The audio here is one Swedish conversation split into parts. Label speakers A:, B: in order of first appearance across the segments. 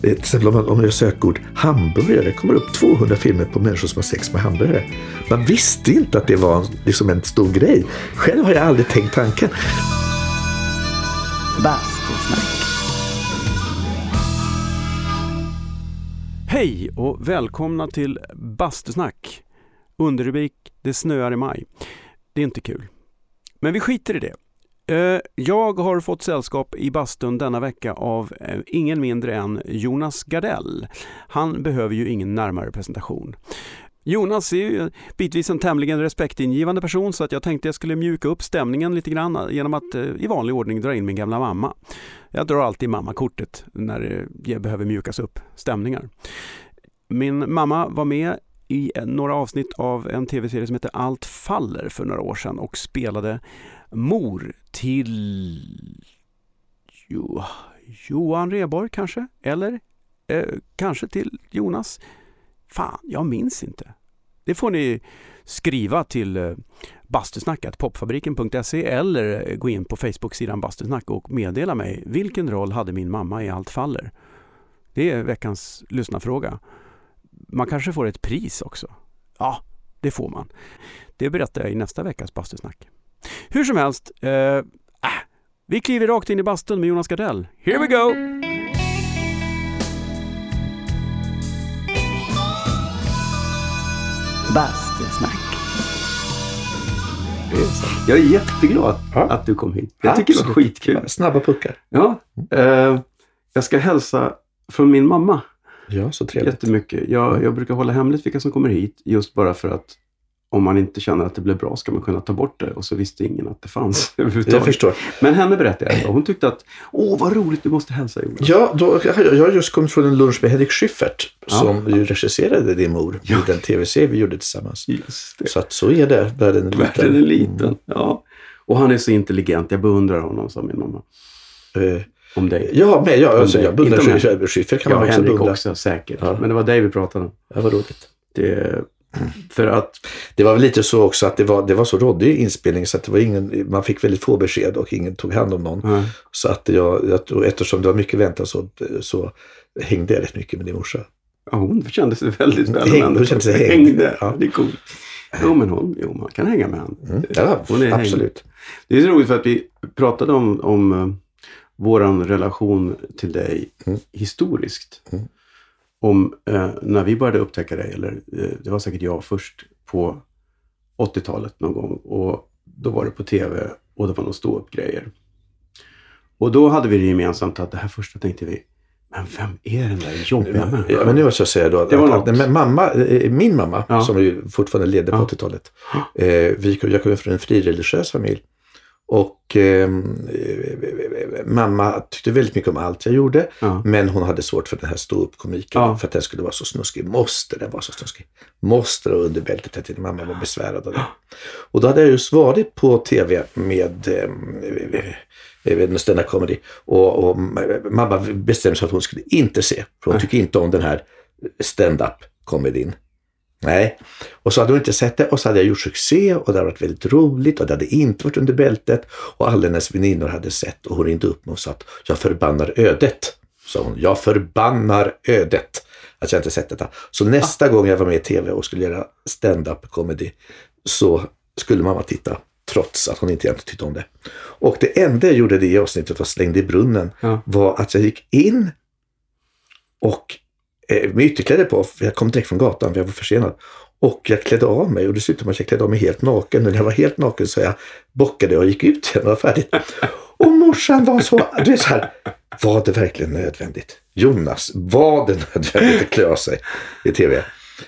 A: till exempel om man, om man gör sökord hamburgare, det kommer upp 200 filmer på människor som har sex med hamburgare. Man visste inte att det var liksom en stor grej. Själv har jag aldrig tänkt tanken.
B: Bastusnack.
C: Hej och välkomna till Bastusnack. Underrubrik Det snöar i maj. Det är inte kul. Men vi skiter i det. Eh, jag har fått sällskap i bastun denna vecka av eh, ingen mindre än Jonas Gardell. Han behöver ju ingen närmare presentation. Jonas är ju bitvis en tämligen respektingivande person så att jag tänkte jag skulle mjuka upp stämningen lite grann eh, genom att i vanlig ordning dra in min gamla mamma. Jag drar alltid mammakortet när det behöver mjukas upp stämningar. Min mamma var med i några avsnitt av en tv-serie som heter Allt faller för några år sedan och spelade mor till jo, Johan Reborg kanske? Eller eh, kanske till Jonas? Fan, jag minns inte. Det får ni skriva till eh, Bastusnacket, bastusnackat popfabriken.se eller eh, gå in på Facebook-sidan Bastusnack och meddela mig vilken roll hade min mamma i Allt faller? Det är veckans lyssnarfråga. Man kanske får ett pris också. Ja, det får man. Det berättar jag i nästa veckas bastusnack. Hur som helst, eh, äh, vi kliver rakt in i bastun med Jonas Gardell. Here we go!
B: Bastusnack.
D: Jag är jätteglad
A: Ja.
D: att du kom hit. Jag tycker det var
A: Absolut.
D: skitkul.
A: Snabba puckar.
D: Ja, eh, jag ska hälsa från min mamma
A: Ja, så trevligt.
D: jättemycket. Jag, jag brukar hålla hemligt vilka som kommer hit just bara för att om man inte känner att det blir bra ska man kunna ta bort det och så visste ingen att det fanns
A: Jag förstår.
D: Men henne berättade jag hon tyckte att åh vad roligt, du måste hälsa Jonas.
A: Ja, då, jag har just kommit från en lunch med Henrik Schyffert
D: Ja.
A: som ju regisserade din mor
D: Ja.
A: den tv-serie vi gjorde tillsammans.
D: Det.
A: Så att så är det. Världen är liten.
D: Världen är liten. Ja. Och han är så intelligent. Jag beundrar honom, sa min mamma.
A: Eh,
D: Om dig.
A: Ja, men jag, alltså, jag beundrar Schyffert. Schyffert kan
D: Ja,
A: man också
D: Henrik
A: beundra.
D: också säkert.
A: Ja.
D: Men det var dig vi pratade om.
A: Ja, vad roligt.
D: Det, för att
A: Det var väl lite så också att det var, det var så råddig inspelning så att det var ingen, man fick väldigt få besked och ingen tog hand om någon.
D: ja,
A: Så att jag, tror- eftersom det var mycket väntan så, så hängde jag rätt mycket med din morsa.
D: Ja, hon kände sig väldigt väl omhändertagen.
A: hon kände sig hängd.
D: Hängde.
A: Ja.
D: Det är coolt. Jo, men hon, jo, man kan hänga med henne.
A: Mm. Ja,
D: är hängd.
A: absolut.
D: Det är så roligt för att vi pratade om, om uh, vår relation till dig
A: Mm.
D: historiskt.
A: Mm.
D: Om eh, när vi började upptäcka dig, eller eh, det var säkert jag först på 80-talet någon gång. Och då var det på tv och det var någon stå-upp-grejer. Och då hade vi det gemensamt att det här första tänkte vi, men vem är den där jobbiga människan?
A: Ja, men nu måste jag säga då att,
D: Det var
A: att, att mamma, eh, min mamma,
D: Ja.
A: som ju fortfarande levde på
D: Ja.
A: 80-talet. Eh, vi, jag kommer från en frireligiös familj. Och ehm, eh, mamma tyckte väldigt mycket om allt jag gjorde.
D: Ja.
A: Men hon hade svårt för den här ståuppkomiken.
D: Ja.
A: För att den skulle vara så snuskig. Måste den vara så snuskig? Måste det under bältet? Jag tyckte mamma var besvärad av det. Och då hade jag just varit på tv med eh, stand comedy. Och, och mamma bestämde sig att hon skulle inte se. För hon tycker inte om den här stand-up comedyn. Nej. Och så hade hon inte sett det och så hade jag gjort succé och det hade varit väldigt roligt och det hade inte varit under bältet. Och alla hennes väninnor hade sett och hon ringde upp mig och sa att jag förbannar ödet. Sa hon. Jag förbannar ödet att jag inte sett detta. Så nästa gång jag var med i tv och skulle göra stand-up comedy så skulle mamma titta trots att hon inte egentligen tyckte om det. Och det enda jag gjorde det i avsnittet var slängde i brunnen
D: Ja.
A: var att jag gick in och Eh, med ytterkläder på, för jag kom direkt från gatan för jag var försenad. Och jag klädde av mig och dessutom att jag klädde av mig helt naken. När jag var helt naken så jag bockade och gick ut igen och var färdigt. Och morsan var så, du vet så här, var det verkligen nödvändigt? Jonas, var det nödvändigt att klä av sig i tv?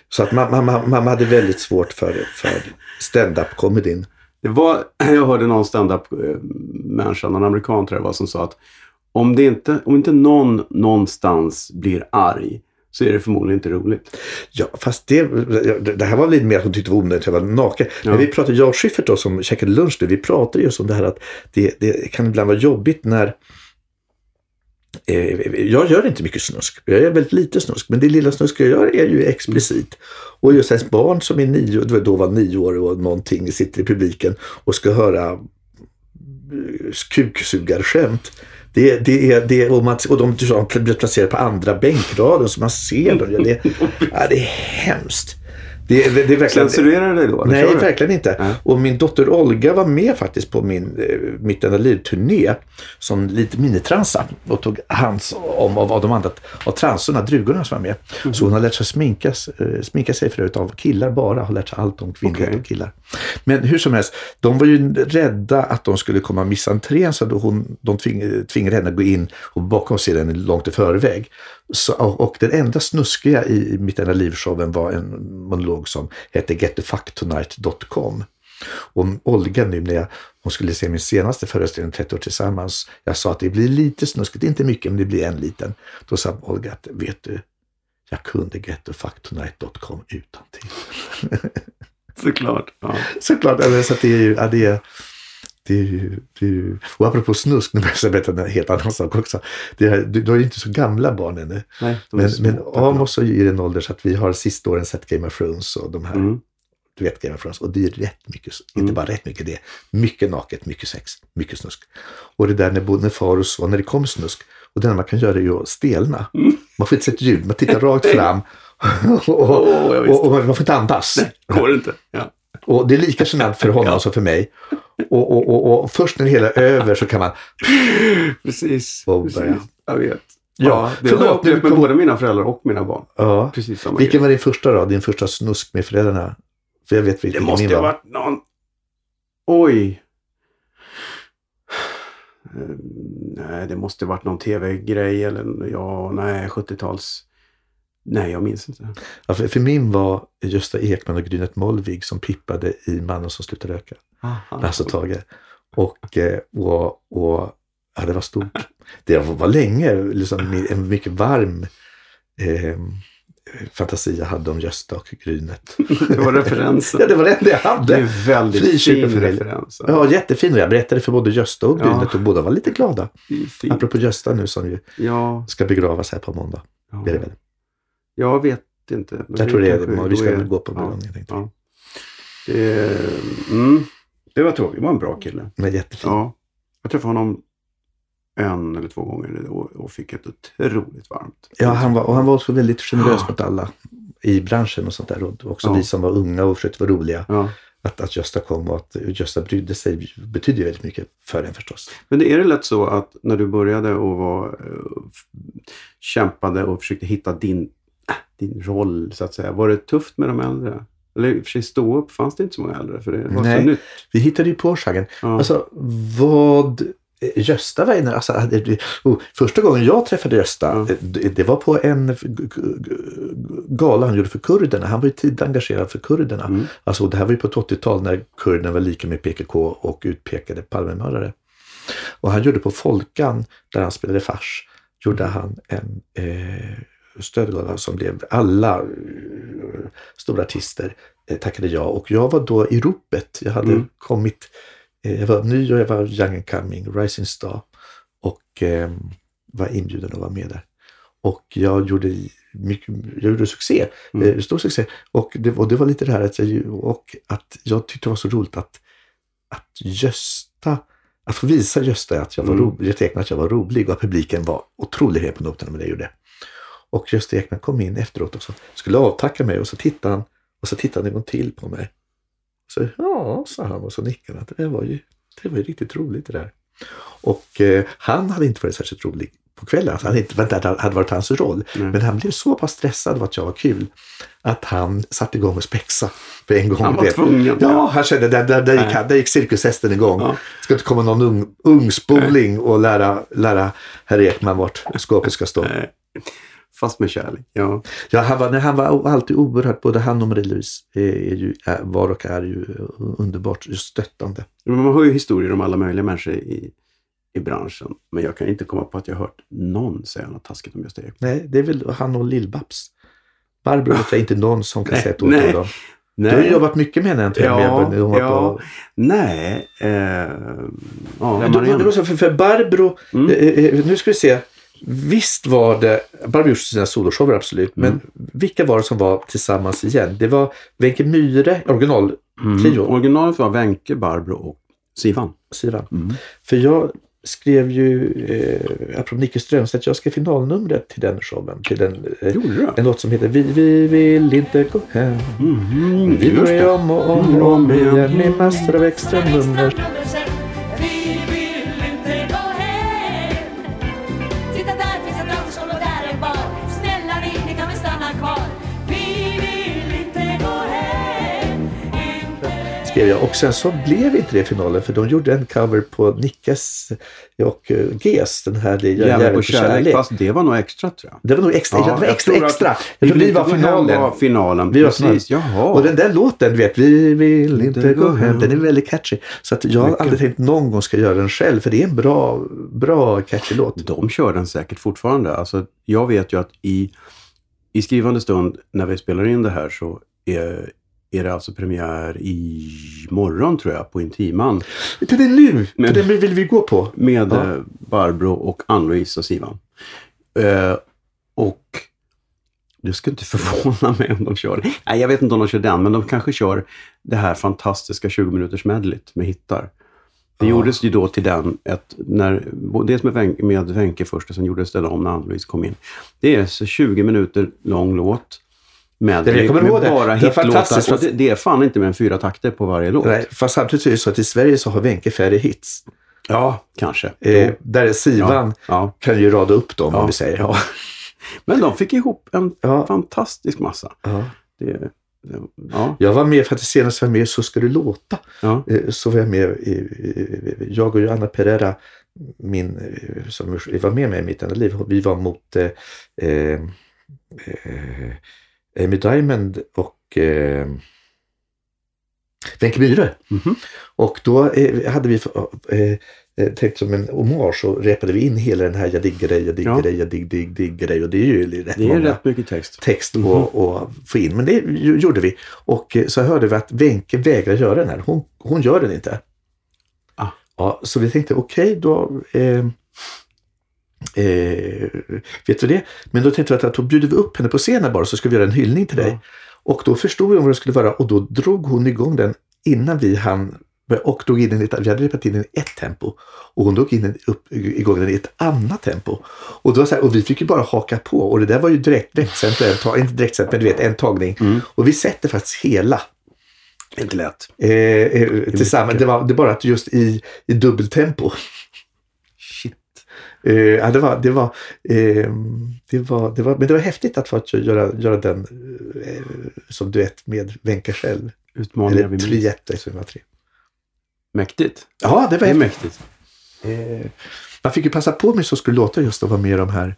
A: Så att mamma, mamma, mamma hade väldigt svårt för, för stand-up-komedin.
D: Det var, jag hörde någon stand-up-människa, eh, någon amerikan tror jag det var, som sa att om, det inte, om inte någon någonstans blir arg så är det förmodligen inte roligt.
A: Ja, fast det, det här var lite mer att hon tyckte det var onödigt att jag var naken.
D: Ja.
A: Men vi pratade, jag och Schyffert då som käkade lunch nu, vi pratade just om det här att det, det kan ibland vara jobbigt när eh, jag gör inte mycket snusk. Jag gör väldigt lite snusk. Men det lilla snusk jag gör är ju explicit. Och just ett barn som är nio, då var nio år och någonting sitter i publiken och ska höra eh, kuksugarskämt. Det, det är, det, och, man, och de blir placerade på andra bänkraden så man ser dem. Det, ja, det är hemskt. Det, det, det är verkligen,
D: Censurerar dig då?
A: Nej,
D: du?
A: verkligen inte.
D: Nej.
A: Och min dotter Olga var med faktiskt på min eh, Mitt enda liv-turné som lite minitransa och tog hands om av, av de andra av transorna, drugorna som var med.
D: Mhm.
A: Så hon har lärt sig sminkas, eh, sminka sig förut av killar bara, har lärt sig allt om kvinnlighet
D: Okej.
A: och killar. Men hur som helst, de var ju rädda att de skulle komma missa entrén så då hon, de tving, tvingade henne att gå in och bakom scenen långt i förväg. Så, och, den enda snuskiga i Mitt enda liv-showen var en monolog som hette getthefucktonight.com. Och Olga nu när jag, hon skulle se min senaste föreställning 30 år tillsammans. Jag sa att det blir lite snuskigt, inte mycket men det blir en liten. Då sa Olga att vet du, jag kunde getthefucktonight.com utan till.
D: Såklart. Ja.
A: Såklart, alltså, så det är ju, ja, det är, är är ju, och apropå snusk, nu måste jag berätta en helt annan sak också. Det är, du, du har ju inte så gamla barn ännu.
D: Nej, är
A: Men, Amos är ju i den ålder så att vi har sista åren sett Game of Thrones och de här,
D: Mm.
A: du vet Game of Thrones. Och det är rätt mycket,
D: Mm.
A: inte bara rätt mycket det, mycket naket, mycket sex, mycket snusk. Och det där när, när far och son, när det kom snusk, och det enda man kan göra är ju att stelna.
D: Mm.
A: Man får inte se ett ljud, man tittar rakt fram. och,
D: visste.
A: och, och man får inte andas.
D: Går inte. Ja.
A: Och det är lika genant för honom som för mig. Och, och, och, och först när det hela är över så kan man...
D: Precis.
A: Och börja.
D: Jag vet.
A: Ja,
D: Ja, det
A: förlåt,
D: har jag upplevt med
A: kom-
D: både mina föräldrar och mina barn.
A: Ja.
D: Precis samma
A: Vilken
D: grej.
A: var din första då? Din första snusk med föräldrarna? För jag vet
D: Det
A: vilken
D: måste
A: min
D: ha
A: var.
D: varit någon... Oj. Eh, Nej, det måste ha varit någon tv-grej eller ja, nej, 70-tals... Nej, jag minns inte.
A: Ja, för, för min var Gösta Ekman och Grynet Molvig som pippade i Mannen som slutar röka. Alltså Tage. Och, eh, och, och ja, det var stort. Det var länge liksom, en mycket varm eh, fantasi jag hade om Gösta och Grynet.
D: Det var referensen.
A: Ja, det var det jag hade.
D: Det är väldigt
A: Frikyrka
D: fin referens.
A: Ja, jättefin. Jag berättade för både Gösta och
D: Ja.
A: Grynet och båda var lite glada.
D: Fint.
A: Apropå Gösta nu som ju
D: Ja,
A: ska begravas här på måndag.
D: ja.
A: Det är det väl?
D: Jag vet inte.
A: Jag tror det är det. Vi ska
D: är-
A: gå på
D: ja,
A: tänkte jag.
D: ja. Det, mm, det var tråkigt. Det var en bra kille.
A: Men jättefin.
D: Ja. Jag träffade honom en eller två gånger och, och fick ett otroligt varmt.
A: Ja, han var, och han var också väldigt generös mot alla i branschen och sånt där. Och också
D: Ja.
A: vi som var unga och försökte vara roliga.
D: Ja.
A: Att, att Gösta kom och att Gösta brydde sig betyder väldigt mycket för en förstås.
D: Men är det lätt så att när du började och var, eh, kämpade och försökte hitta din, din roll, så att säga. Var det tufft med de äldre? Eller i och för sig stå upp fanns det inte så många äldre, för det var
A: Nej.
D: så nytt.
A: Vi hittade ju på genren.
D: Ja.
A: Alltså vad eh, Gösta var inne, alltså, hade det- oh, första gången jag träffade Gösta, eh, det, det var på en gala han gjorde för kurderna. Han var ju tidigt engagerad för kurderna.
D: Mm.
A: Alltså, det här var ju på ett 80-tal när kurderna var lika med PKK och utpekade Palmemördare. Och han gjorde på Folkan, där han spelade fars, gjorde han en eh, stödgala som blev alla eh, stora artister eh, tackade ja. Och jag var då i ropet. Jag hade
D: Mm.
A: kommit, eh, jag var ny och jag var young and coming, rising star. Och eh, var inbjuden att vara med där. Och jag gjorde, mycket, jag gjorde succé,
D: Mm.
A: stor succé. Och det, och det var lite det här att jag, och att jag tyckte det var så roligt att, att Gösta, att få visa Gösta att jag var
D: Mm.
A: rolig, Gösta Ekman att jag var rolig och att publiken var otroligt på noterna med det jag gjorde. Och Gösta Ekman kom in efteråt och så skulle avtacka mig och så tittade han och så tittade han en gång till på mig. Så ja, sa han och så nickade han. Det var ju, det var ju riktigt roligt det där. Och eh, han hade inte varit särskilt rolig på kvällen. Alltså, han hade inte det hade varit hans roll.
D: Nej.
A: Men han blev så pass stressad av att jag var kul att han satte igång och spexa på en gång.
D: Han var
A: Det-
D: tvungen.
A: Ja, han kände där, där, där, gick, där gick cirkushästen igång.
D: Ja.
A: Ska inte komma någon ung, ungspoling och lära, lära herr Ekman vart skåpet ska stå.
D: Nej. Fast med kärlek. Ja.
A: Ja, han, var, nej, han var alltid oerhört, både han och Marie-Louise är, ju, var och är ju underbart stöttande.
D: Men Man hör ju historier om alla möjliga människor i, i branschen. Men jag kan inte komma på att jag har hört någon säga något taskigt om Gösta Ekman.
A: Nej, det är väl han och Lill-Babs. Barbro vet jag inte någon som kan
D: Nej,
A: säga ett ord
D: nej.
A: om dem. Du har jobbat mycket med henne.
D: Ja,
A: Ja, ja.
D: ja. Nej. Eh, ja,
A: Men då, det så, för, för Barbro,
D: Mm.
A: eh, eh, nu ska vi se. Visst var det, Barbro gjorde sina soloshower absolut,
D: Mm.
A: men vilka var det som var tillsammans igen? Det var Wenche Myhre, original
D: Mm. Originalet var Wenche, Barbro och Sivan.
A: Sivan.
D: Mm.
A: För jag skrev ju, eh, apropå Nicke Strömstedt, jag skrev finalnumret till den showen. Till den, eh, en låt som heter Vi, vi vill inte gå hem.
D: Mhm,
A: Vi börjar om och om och om igen med massor av extra nummer. Skrev jag. Och sen så blev inte det finalen för de gjorde en cover på Nickes och eh, Ges, den här det,
D: Jävel på kärlek. Fast det var nog extra tror jag.
A: Det var nog extra, ja, det var
D: jag
A: extra,
D: att
A: extra. Jag tror vi var finalen.
D: var finalen.
A: Vi var
D: Precis,
A: finalen.
D: jaha.
A: Och den där låten, vet, vi vill inte gå hem, den är väldigt catchy. Så att jag har aldrig tänkt någon gång ska göra den själv, för det är en bra, bra catchy låt.
D: De kör den säkert fortfarande. Alltså, jag vet ju att i, i skrivande stund när vi spelar in det här så är, är det alltså premiär i morgon tror jag på Intiman
A: Det är nu,
D: Men-
A: för den vill vi gå på.
D: med
A: Ja.
D: eh, Barbro och Ann-Louise och Sivan. Eh, och det skulle inte förvåna mig om de kör, nej jag vet inte om de kör den, men de kanske kör det här fantastiska 20 minuters medlet med hittar. Det
A: Ja.
D: gjordes ju då till den, ett, när, dels med med Wenche först och sen gjordes den om när Ann-Louise kom in. Det är så 20 minuter lång låt. Med,
A: Jag kommer
D: med
A: det.
D: bara
A: Det
D: hitlåtar.
A: fantastiskt.
D: Och det, det är fan inte mer än fyra takter på varje låt.
A: Nej, fast samtidigt är det så att i Sverige så har Wenche färre hits.
D: Ja, kanske.
A: Eh, där är Sivan
D: ja.
A: kan ju rada upp dem
D: Ja.
A: om vi säger.
D: Ja. Men de fick ihop en
A: Ja.
D: fantastisk massa.
A: Ja.
D: Det, det, ja,
A: Jag var med, för att det senaste var med Så ska du låta.
D: ja.
A: Eh, Så var jag med, jag och Johanna Pereira, min, eh, som var med mig i mitt enda liv, vi var mot eh, eh, eh, Amy Diamond och eh, Wenche Myhre.
D: Mhm.
A: Och då eh, hade vi eh, eh, tänkt som en hommage så repade vi in hela den här jag digger dig, jag digger
D: Ja.
A: dig, jag digg, digg, digger dig och det är ju rätt
D: Det är rätt mycket text.
A: text
D: Mhm.
A: och, och få in. Men det gjorde vi. Och eh, så hörde vi att Wenche vägrar göra den här. Hon, hon gör den inte.
D: Ah.
A: Ja, så vi tänkte okej då. Eh, eh, vet du det? Men då tänkte vi att då bjuder vi upp henne på scenen bara så ska vi göra en hyllning till dig.
D: Ja.
A: Och då förstod vi vad det skulle vara och då drog hon igång den innan vi hann och drog in den i ett, vi hade repat in den i ett tempo och hon drog in den upp, igång den i ett annat tempo. Och, var så här, och vi fick ju bara haka på och det där var ju direkt direktsänt, tag- inte direktsänt men du vet en tagning.
D: Mm.
A: Och vi sätter faktiskt hela
D: inte lätt.
A: eh, eh, tillsammans. Det var, det bara att just i, i dubbeltempo. Eh, ja, det var, det var, eh, det var, det var, men det var häftigt att få göra, göra den eh, som duett med Wenche själv.
D: Utmaningar
A: Eller triette som var tre.
D: Mäktigt.
A: Ja, det var
D: Det mäktigt.
A: Eh, man fick ju passa på med Så skulle låta just att vara med de här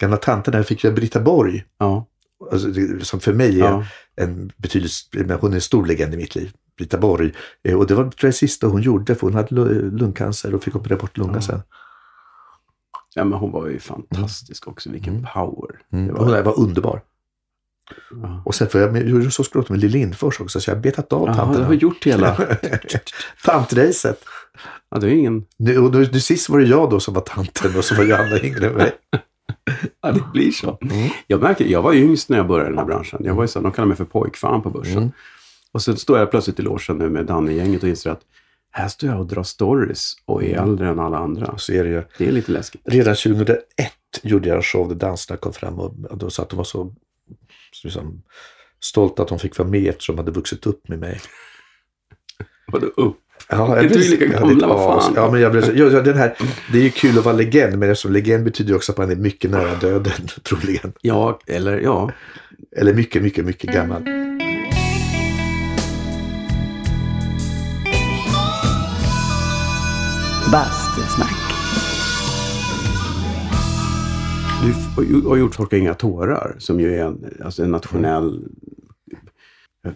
A: gamla tanterna. Jag fick göra Britta Borg,
D: Ja.
A: alltså, som för mig är
D: ja.
A: en betydligt, men hon är en stor legend i mitt liv. Britta Borg. Eh, och det var tror jag, det sista hon gjorde för hon hade lu- lungcancer och fick operera bort lungan
D: Ja.
A: sen.
D: ja, men hon var ju fantastisk också. Vilken
A: Mm.
D: power.
A: Mm.
D: Det
A: Hon
D: var,
A: var underbar.
D: ja.
A: Och sen får jag gjorde så skulle det med Lill Lindfors också så jag har betat av
D: Jaha, du har gjort hela...
A: Tantracet.
D: Ja, det är ingen...
A: Nu, nu, nu sist var det jag då som var tanten och så var Johanna yngre än mig.
D: Ja, det blir så.
A: Mm.
D: Jag märker, jag var yngst när jag började i den här branschen. Jag var ju så, de kallar mig för pojkfan på börsen.
A: Mm.
D: Och så står jag plötsligt i logen nu med Danne-gänget och inser att här står jag och drar stories och är äldre än alla andra.
A: Så är det ju.
D: Det är lite läskigt.
A: Redan 2001 gjorde jag en show där dansarna kom fram och de sa att de var så liksom, stolta att de fick vara med eftersom de hade vuxit upp med mig.
D: Vadå upp?
A: Ja, jag
D: du
A: blev-
D: lika gamla? Vad fan?
A: Ja, men jag blev ja, den här, det är ju kul att vara legend, men eftersom legend betyder ju också att man är mycket nära döden, troligen.
D: Ja, eller ja.
A: Eller mycket, mycket, mycket gammal.
B: Bastusnack.
D: Du har gjort Torka inga tårar som ju är en, alltså en nationell, eh,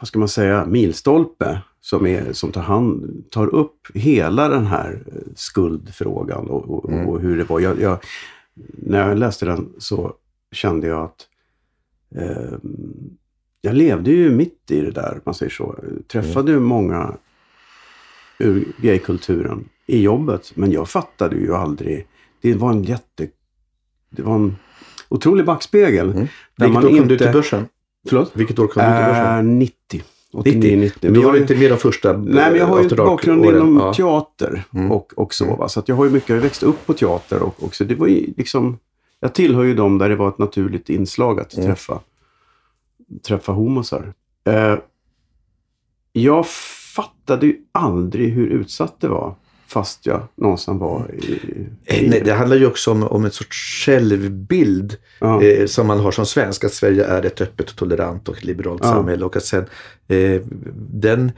D: vad ska man säga, milstolpe som, är, som tar, hand, tar upp hela den här eh, skuldfrågan och, och,
A: Mm.
D: och hur det var. Jag, jag, när jag läste den så kände jag att eh, jag levde ju mitt i det där, man säger så. Träffade ju många ur gaykulturen i jobbet, men jag fattade ju aldrig. Det var en jätte... Det var en otrolig backspegel.
A: Mm. Vilket
D: man
A: år kom du
D: inte-
A: till börsen?
D: Förlåt?
A: Vilket år kom du till börsen?
D: Äh, 90. 89, 90.
A: Men du har inte med de första
D: Nej, men jag har ju en bakgrund inom
A: Ja.
D: teater
A: Mm.
D: och, och så. Va? Så jag har ju mycket, jag växt upp på teater och också. Det var ju liksom, jag tillhör ju dem där det var ett naturligt inslag att
A: Mm.
D: träffa, träffa homosar. Eh, jag fattade ju aldrig hur utsatt det var fast jag någonstans var i...
A: Eh, Nej, det handlar ju också om, om en sorts självbild
D: ja.
A: eh, som man har som svensk. Att Sverige är ett öppet och tolerant och liberalt
D: Ja.
A: samhälle. Och att sen eh, den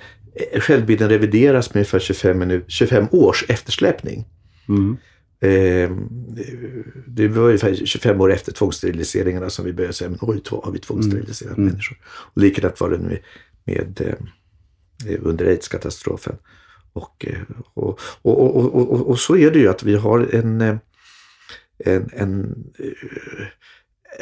A: eh, självbilden revideras med ungefär 25, minut, 25 års eftersläpning.
D: mm.
A: Eh, det var ungefär 25 år efter tvångssteriliseringarna som vi började säga, men oj, har vi tvångssteriliserat
D: Mm.
A: människor? Och likadant var det med, med eh, under aids-katastrofen. Eh, och, och, och, och, och, så är det ju att vi har en, eh, en, en,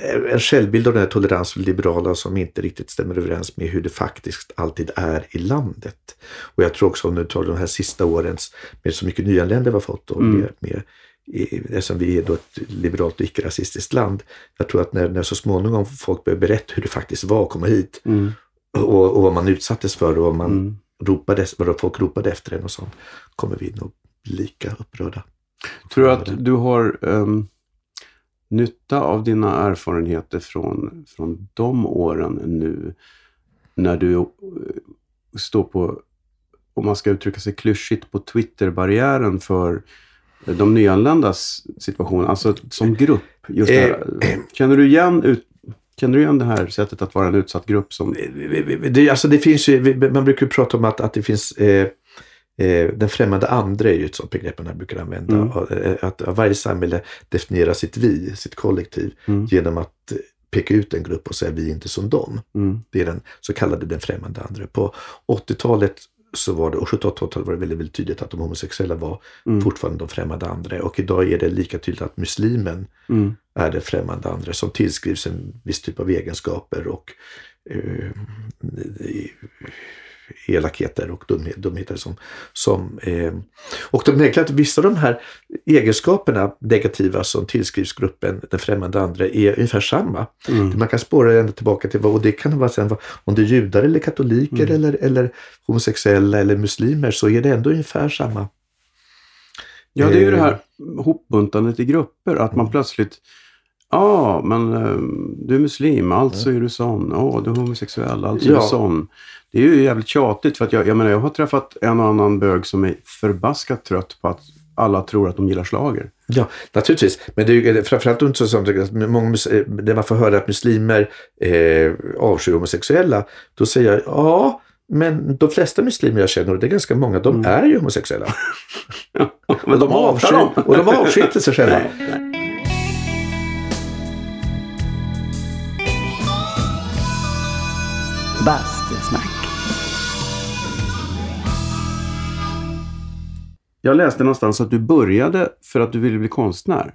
A: eh, en självbild av den här tolerans och liberala som inte riktigt stämmer överens med hur det faktiskt alltid är i landet. Och jag tror också om du tar de här sista årens, med så mycket nyanlända vi har fått och
D: Mm.
A: med, med i- eftersom vi är då ett liberalt och icke-rasistiskt land. Jag tror att när, när så småningom folk börjar berätta hur det faktiskt var att komma hit
D: Mm.
A: och, och vad man utsattes för och vad man
D: Mm.
A: Ropade, folk ropade efter en och sånt, kommer vi nog lika upprörda.
D: Tror du att du har ehm, nytta av dina erfarenheter från, från de åren nu när du eh, står på, om man ska uttrycka sig klyschigt, på Twitter-barriären för de nyanländas situation, alltså som grupp? Just det här. Känner, du igen ut, känner du igen det här sättet att vara en utsatt grupp som...
A: Det, alltså det finns ju, man brukar ju prata om att, att det finns eh, eh, den främmande andra är ju ett sånt begrepp man brukar använda.
D: Mm.
A: Och, eh, Att varje samhälle definierar sitt vi, sitt kollektiv,
D: Mm.
A: genom att peka ut en grupp och säga vi är inte som dem.
D: Mm.
A: Det är den så kallade den främmande andra. På 80-talet så var det, och 70 och 80-talet var det väldigt, väldigt tydligt att de homosexuella var
D: Mm.
A: fortfarande de främmande andra. Och idag är det lika tydligt att muslimen
D: Mm.
A: är det främmande andra som tillskrivs en viss typ av egenskaper och eh, elakheter och dumhet, dumheter som, som eh, och de märker att vissa av de här egenskaperna negativa som tillskrivs gruppen den främmande andra är ungefär samma.
D: Mm.
A: Man kan spåra ända tillbaka till vad, och det kan vara sen om det är judar eller katoliker
D: Mm.
A: eller, eller homosexuella eller muslimer så är det ändå ungefär samma.
D: Ja, det är ju det
A: Eh.
D: här hopbuntandet i grupper. Att man plötsligt, ja, men eh, du är muslim, alltså är du sån. Ja, du är homosexuell, alltså är
A: Ja.
D: du sån. Det är ju jävligt tjatigt för att jag, jag menar, jag har träffat en och annan bög som är förbaskat trött på att alla tror att de gillar slager.
A: Ja, naturligtvis. Men det är ju framförallt inte så att många, eh, när man får höra att muslimer eh, avskyr homosexuella, då säger jag ja, men de flesta muslimer jag känner, och det är ganska många, de
D: Mm.
A: är ju homosexuella.
D: Men de
A: avskyr,
D: dem.
A: och de avskyr inte sig själva.
D: Nej, nej.
B: Bastusnack.
D: Jag läste någonstans att du började för att du ville bli konstnär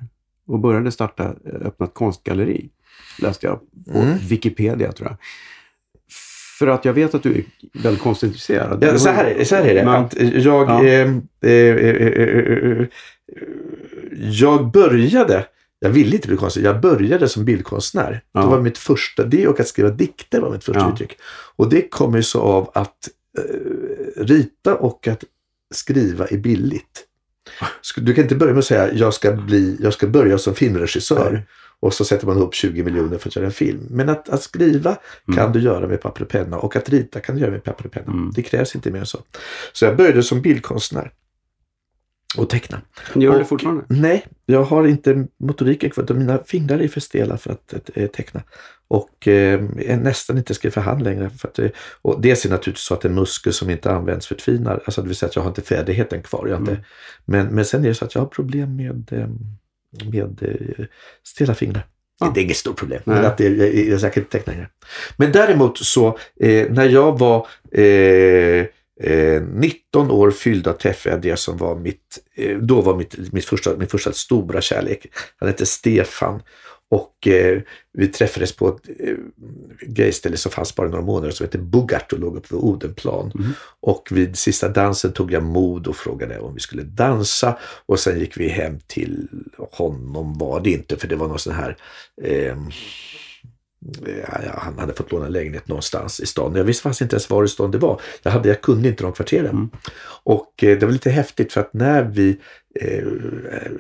D: och började starta, eh, öppna ett konstgalleri. Läste jag på
A: Mm.
D: Wikipedia tror jag. För att jag vet att du är väldigt konstintresserad.
A: Ja, så, här, så här är det.
D: Men-
A: att jag,
D: Ja.
A: eh, eh, eh, eh, eh, jag började, jag ville inte bli konstnär, jag började som bildkonstnär.
D: Ja.
A: Det var mitt första, det och att skriva dikter var mitt första
D: Ja.
A: uttryck. Och det kommer ju så av att eh, rita och att skriva är billigt. Du kan inte börja med att säga jag ska, bli, jag ska börja som filmregissör
D: Nej.
A: och så sätter man upp 20 miljoner för att göra en film. Men att, att skriva kan
D: Mm.
A: du göra med papper och penna och att rita kan du göra med papper och penna.
D: Mm.
A: Det krävs inte mer än så. Så jag började som bildkonstnär och teckna.
D: Gör du det fortfarande?
A: Nej, jag har inte motoriken kvar. Mina fingrar är för stela för att eh, teckna. Och eh, är nästan inte ska för hand längre. För att, eh, och dels är det naturligtvis så att en muskel som inte används förtvinar. Alltså det vill säga att jag har inte färdigheten kvar. Jag inte,
D: Mm.
A: men, men sen är det så att jag har problem med, eh, med stela fingrar.
D: Ja.
A: Det är inget stort problem,
D: Nej.
A: men att det, jag, jag, jag kan inte teckna längre. Men däremot så, eh, när jag var eh, eh, 19 år fyllda träffade jag det som var mitt, eh, då var mitt, mitt första, min första stora kärlek. Han hette Stefan. Och eh, vi träffades på ett eh, gayställe som fanns bara några månader som hette Bugart och låg uppe vid Odenplan.
D: Mhm.
A: Och vid sista dansen tog jag mod och frågade om vi skulle dansa. Och sen gick vi hem till honom var det inte för det var någon sån här eh, ja, han hade fått låna en lägenhet någonstans i stan. Jag visste faktiskt inte ens var i stan det var. Jag, hade, jag kunde inte de kvarteren.
D: Mm.
A: Och eh, det var lite häftigt för att när vi eh, eh,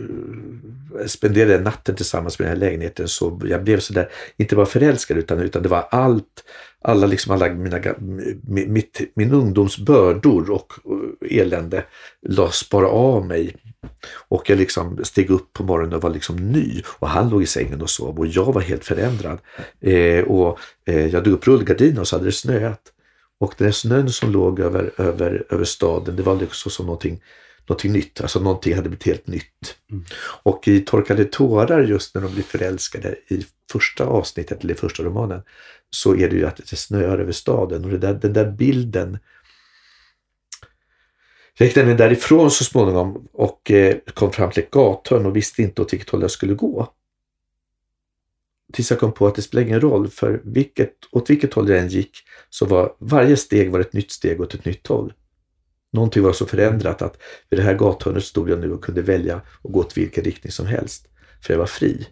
A: spenderade natten tillsammans med den här lägenheten så jag blev sådär, inte bara förälskad utan, utan det var allt, alla liksom alla mina, mitt, min ungdoms bördor och elände lades bara av mig. Och jag liksom steg upp på morgonen och var liksom ny. Och han låg i sängen och sov och jag var helt förändrad. Eh, och eh, jag drog upp rullgardinen och så hade det snöat. Och den snön som låg över, över, över staden, det var liksom som någonting, någonting nytt. Alltså någonting hade blivit helt nytt. Och i Torkade tårar, just när de blir förälskade i första avsnittet, eller i första romanen, så är det ju att det snöar över staden. Och det där, den där bilden jag gick nämligen därifrån så småningom och eh, kom fram till ett gathörn och visste inte åt vilket håll jag skulle gå. Tills jag kom på att det spelar ingen roll, för vilket, åt vilket håll jag än gick så var varje steg var ett nytt steg åt ett nytt håll. Någonting var så förändrat att vid det här gathörnet stod jag nu och kunde välja att gå åt vilken riktning som helst. För jag var fri.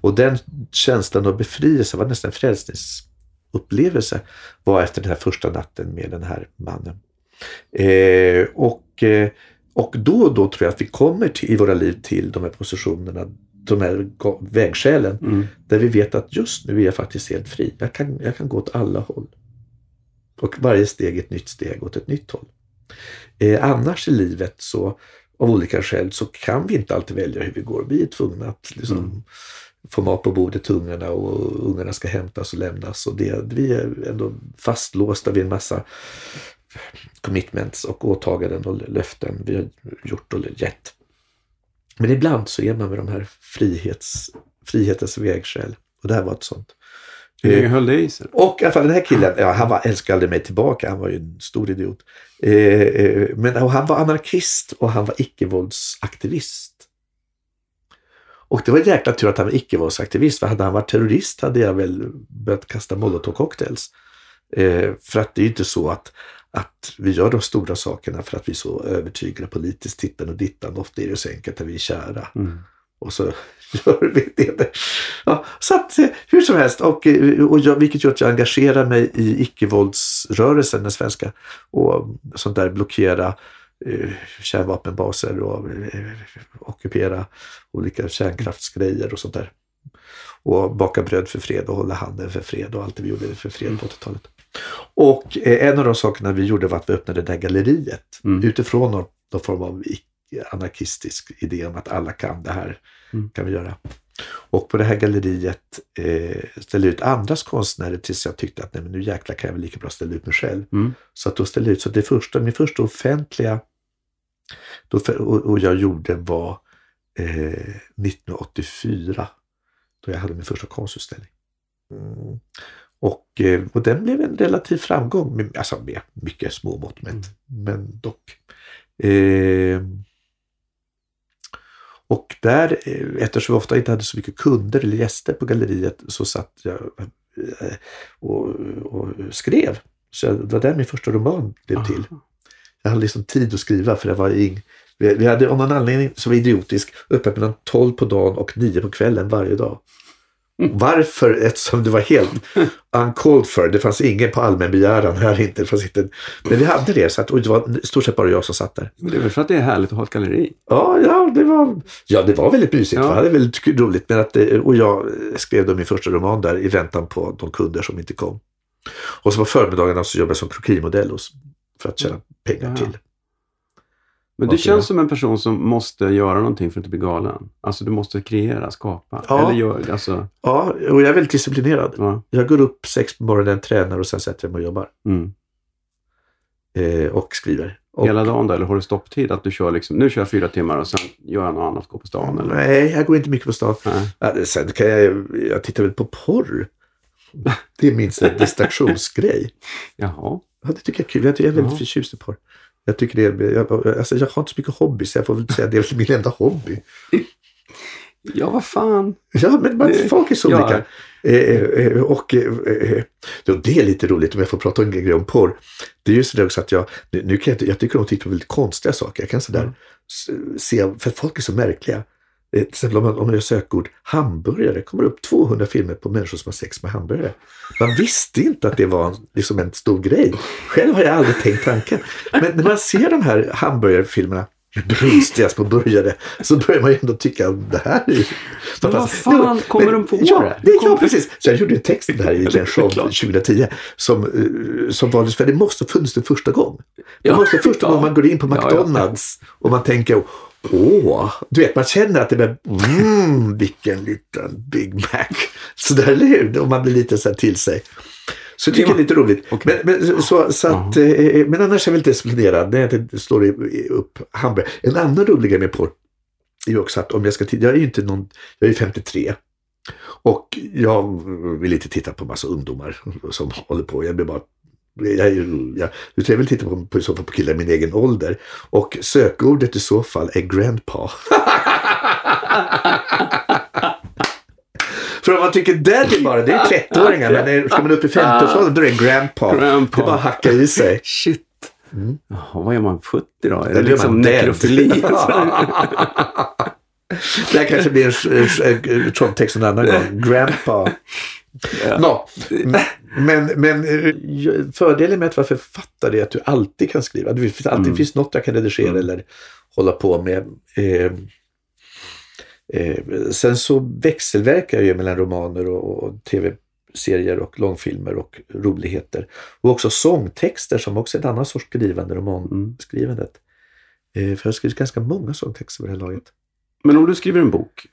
A: Och den känslan av befrielse var nästan frälsnings frälsningsupplevelse var efter den här första natten med den här mannen. Eh, och, eh, och då och då tror jag att vi kommer till, i våra liv till de här positionerna, de här vägskälen,
D: Mm.
A: där vi vet att just nu är jag faktiskt helt fri. Jag kan, jag kan gå åt alla håll. Och varje steg ett nytt steg åt ett nytt håll. Eh, annars i livet så, av olika skäl, så kan vi inte alltid välja hur vi går. Vi är tvungna att liksom,
D: Mm.
A: Få mat på bordet till ungarna och ungarna ska hämtas och lämnas. Och det, vi är ändå fastlåsta vid en massa commitments och åtaganden och löften vi har gjort och gett. Men ibland så är man med de här frihets, frihetens vägskäl. Och det här var ett sånt.
D: Hur länge
A: Eh,
D: höll det i sig?
A: och i alla fall den här killen, ja, han var, älskade aldrig mig tillbaka. Han var ju en stor idiot. Eh, eh, men han var anarkist och han var icke-våldsaktivist. Och det var jäkla tur att han var icke-våldsaktivist. För hade han varit terrorist hade jag väl börjat kasta molotovcocktails. Eh, för att det är ju inte så att, att vi gör de stora sakerna för att vi är så övertygade politiskt tittan och dittan. Ofta är det så enkelt att vi är kära.
D: Mm.
A: Och så gör vi det. Ja, så att eh, hur som helst, och, eh, och jag, vilket gör att jag engagerar mig i icke-våldsrörelsen, den svenska, och sånt där blockera kärnvapenbaser och eh, ockupera olika kärnkraftsgrejer och sånt där. Och baka bröd för fred och hålla handen för fred och allt det vi gjorde för fred på 80-talet. Och eh, en av de sakerna vi gjorde var att vi öppnade det där galleriet
D: Mm.
A: utifrån någon, någon form av anarkistisk idé om att alla kan det här.
D: Mm.
A: kan vi göra. Och på det här galleriet eh, ställde jag ut andras konstnärer tills jag tyckte att nej, men nu jäklar kan jag väl lika bra ställa ut mig själv.
D: Mm.
A: Så att då ställde jag ut, så det första, min första offentliga då, och, och jag gjorde var eh, 1984 då jag hade min första konstutställning. Mm. Och, eh, och den blev en relativ framgång, med, alltså med mycket små mått mätt, men dock. Eh, och där, eh, eftersom vi ofta inte hade så mycket kunder eller gäster på galleriet, så satt jag eh, och, och skrev. Så det var där min första roman blev till. Jag hade liksom tid att skriva för det var ing, vi, hade av någon anledning som var idiotisk öppet mellan 12 på dagen och 9 på kvällen varje dag. Varför? Eftersom det var helt uncalled for. Det fanns ingen på allmän begäran här inte. Det inte. Men vi hade det, så att, och det var i stort sett bara jag som satt där.
D: Men det är väl för att det är härligt att ha ett galleri?
A: Ja, ja, det var, ja, det var väldigt mysigt.
D: Ja.
A: Va? Det var väldigt roligt. Men att, det- och jag skrev då min första roman där i väntan på de kunder som inte kom. Och så på förmiddagarna så jobbade jag som krokimodell hos- för att tjäna pengar till.
D: Men du känns som en person som måste göra någonting för att inte bli galen. Alltså du måste kreera, skapa.
A: Ja.
D: Eller gör, alltså,
A: Ja, och jag är väldigt disciplinerad.
D: ja.
A: Jag går upp sex på morgonen, tränar och sen sätter jag mig och jobbar.
D: Mm.
A: Eh, och skriver. Och,
D: Hela dagen då? Eller har du stopptid? Att du kör liksom, nu kör jag fyra timmar och sen gör jag något annat, går på stan eller?
A: Nej, jag går inte mycket på stan.
D: Nej.
A: Sen kan jag, jag tittar väl på porr. Det är min distraktionsgrej.
D: Jaha.
A: Ja, det tycker jag är kul. Jag, jag är väldigt
D: Ja.
A: förtjust i porr. Jag tycker det är, jag, alltså jag har inte så mycket hobby så jag får väl säga att det är min enda hobby.
D: Ja, vad fan.
A: Ja, men man,
D: Det-
A: folk är så
D: ja.
A: olika. Eh, eh, och eh, eh, det är lite roligt om jag får prata en grej om porr. Det är ju sådär också att jag, nu, nu kan jag, jag tycker om att titta på väldigt konstiga saker. Jag kan sådär
D: Mm.
A: se, för folk är så märkliga. Eh, Till exempel om man, om man gör sökord hamburgare kommer det upp 200 filmer på människor som har sex med hamburgare. Man visste inte att det var en, liksom en stor grej. Själv har jag aldrig tänkt tanken. Men när man ser de här hamburgerfilmerna brunstigast på burgare så börjar man ju ändå tycka att det här är ju...
D: Men vad fan kommer de på
A: ja,
D: det?
A: det? Ja, precis. Så jag gjorde en text om det här i en show
D: klart.
A: 2010 som, eh, som var för det måste ha funnits en första gång. Det
D: Ja,
A: måste första
D: ja.
A: gången man går in på
D: Ja, ja.
A: McDonalds och man tänker Åh, du vet man känner att det blir, mm, vilken liten Big Mac. Så där, eller hur? Och man blir lite så här till sig. Så jag tycker det är lite roligt.
D: Okej.
A: Men, men, så, så att, eh, men annars är jag väldigt disciplinerad när jag inte slår i- upp hamburgare. En annan rolig grej med porr är ju också att om jag ska titta, jag är ju inte någon, jag är ju 53. Och jag vill inte titta på massa ungdomar som håller på. Jag blir bara jag, ju- jag, utan jag vill titta på, på, i så fall på killar i min egen ålder. Och sökordet i så fall är grandpa. För om man tycker daddy bara, det är 30-åringar. Men är- ska man upp i 50-årsåldern då är det en grandpa.
D: Grandpa.
A: Det är bara att hacka i sig.
D: Shit. Jaha, vad är man? 70 då? Är det
A: är
D: liksom nekrofili?
A: Det här kanske blir en, en, en trolltext en annan gång. Grandpa. Nå, men, men eh, fördelen med att vara författare är att du alltid kan skriva. Det finns alltid
D: Mm.
A: finns något jag kan redigera
D: Mm.
A: eller hålla på med. Eh, eh, sen så växelverkar jag ju mellan romaner och, och tv-serier och långfilmer och roligheter. Och också sångtexter som också är ett annat sorts skrivande, romanskrivandet. Eh, för jag har skrivit ganska många sångtexter vid det här laget.
D: Men om du skriver en bok,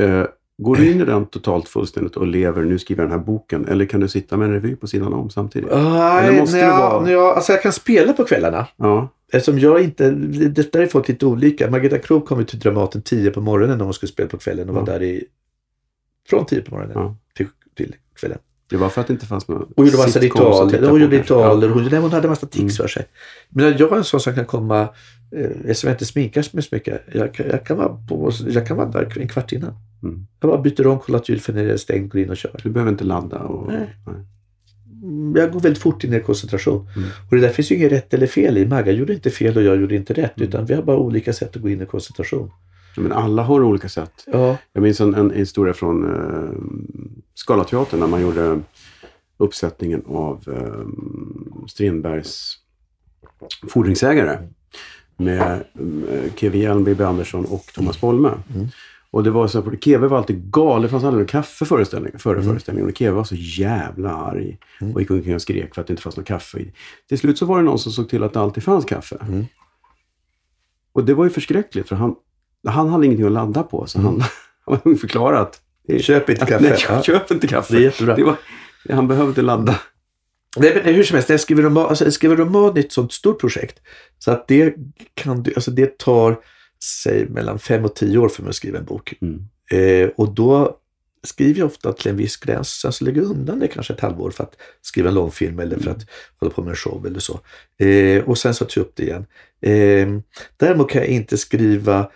D: eh, går du in i den totalt fullständigt och lever, nu skriver jag den här boken, eller kan du sitta med en revy på sidan om samtidigt?
A: Nej,
D: måste
A: nej,
D: vara-
A: nej, alltså jag kan spela på kvällarna.
D: Ja,
A: Eftersom jag inte, det där är folk lite olika. Margareta Krook kom till Dramaten 10 på morgonen när hon skulle spela på kvällen och var
D: Ja.
A: där i, från 10 på morgonen
D: Ja.
A: till, till kvällen.
D: Det var för att det inte fanns några
A: Hon gjorde massa ritualer. Hon gjorde ritualer. Hon, nej, hon hade massa tics
D: Mm.
A: för sig. Men jag är en sån som kan komma, eh, eftersom jag inte sminkar mig så mycket. Jag, kan- jag, kan vara på, jag kan vara där en kvart innan.
D: Mm.
A: Jag bara byter om, kollar att julfönstret är stängt, går in och kör.
D: Du behöver inte ladda. Och,
A: Nej.
D: nej.
A: Mm, Jag går väldigt fort in i koncentration.
D: Mm.
A: Och det där finns ju inget rätt eller fel i. Magga gjorde inte fel och jag gjorde inte rätt.
D: Mm.
A: Utan vi har bara olika sätt att gå in i koncentration.
D: Men alla har olika sätt.
A: Ja,
D: Jag minns en, en historia från eh, Scalateatern när man gjorde uppsättningen av eh, Strindbergs Fordringsägare med eh, Keve Hjelm, Bibi Andersson och Thomas Bolme.
A: Mm.
D: Och det var så att Keve var alltid galen. Det fanns aldrig kaffe föreställning, före
A: Mm.
D: föreställningen. Och Keve var så jävla arg.
A: Mm.
D: Och gick omkring och skrek för att det inte fanns något kaffe. i. Till slut så var det någon som såg till att det alltid fanns kaffe.
A: Mm.
D: Och det var ju förskräckligt för han, han hade ingenting att ladda på. Så han, han förklarade att det-
A: köp inte
D: att,
A: kaffe.
D: Nej,
A: Ja.
D: köp inte kaffe.
A: Det är jättebra.
D: Det var, han behövde ladda.
A: Nej, men hur som helst, skriver roman, alltså, skriver roman är ett sånt stort projekt. Så att det kan du, alltså det tar sig mellan fem och tio år för mig att skriva en bok.
D: Mm.
A: Eh, och då skriver jag ofta till en viss gräns. Sen så lägger jag undan det kanske ett halvår för att skriva en långfilm eller för att hålla på med en show eller så. Eh, och sen så tar jag upp det igen. Eh, däremot kan jag inte skriva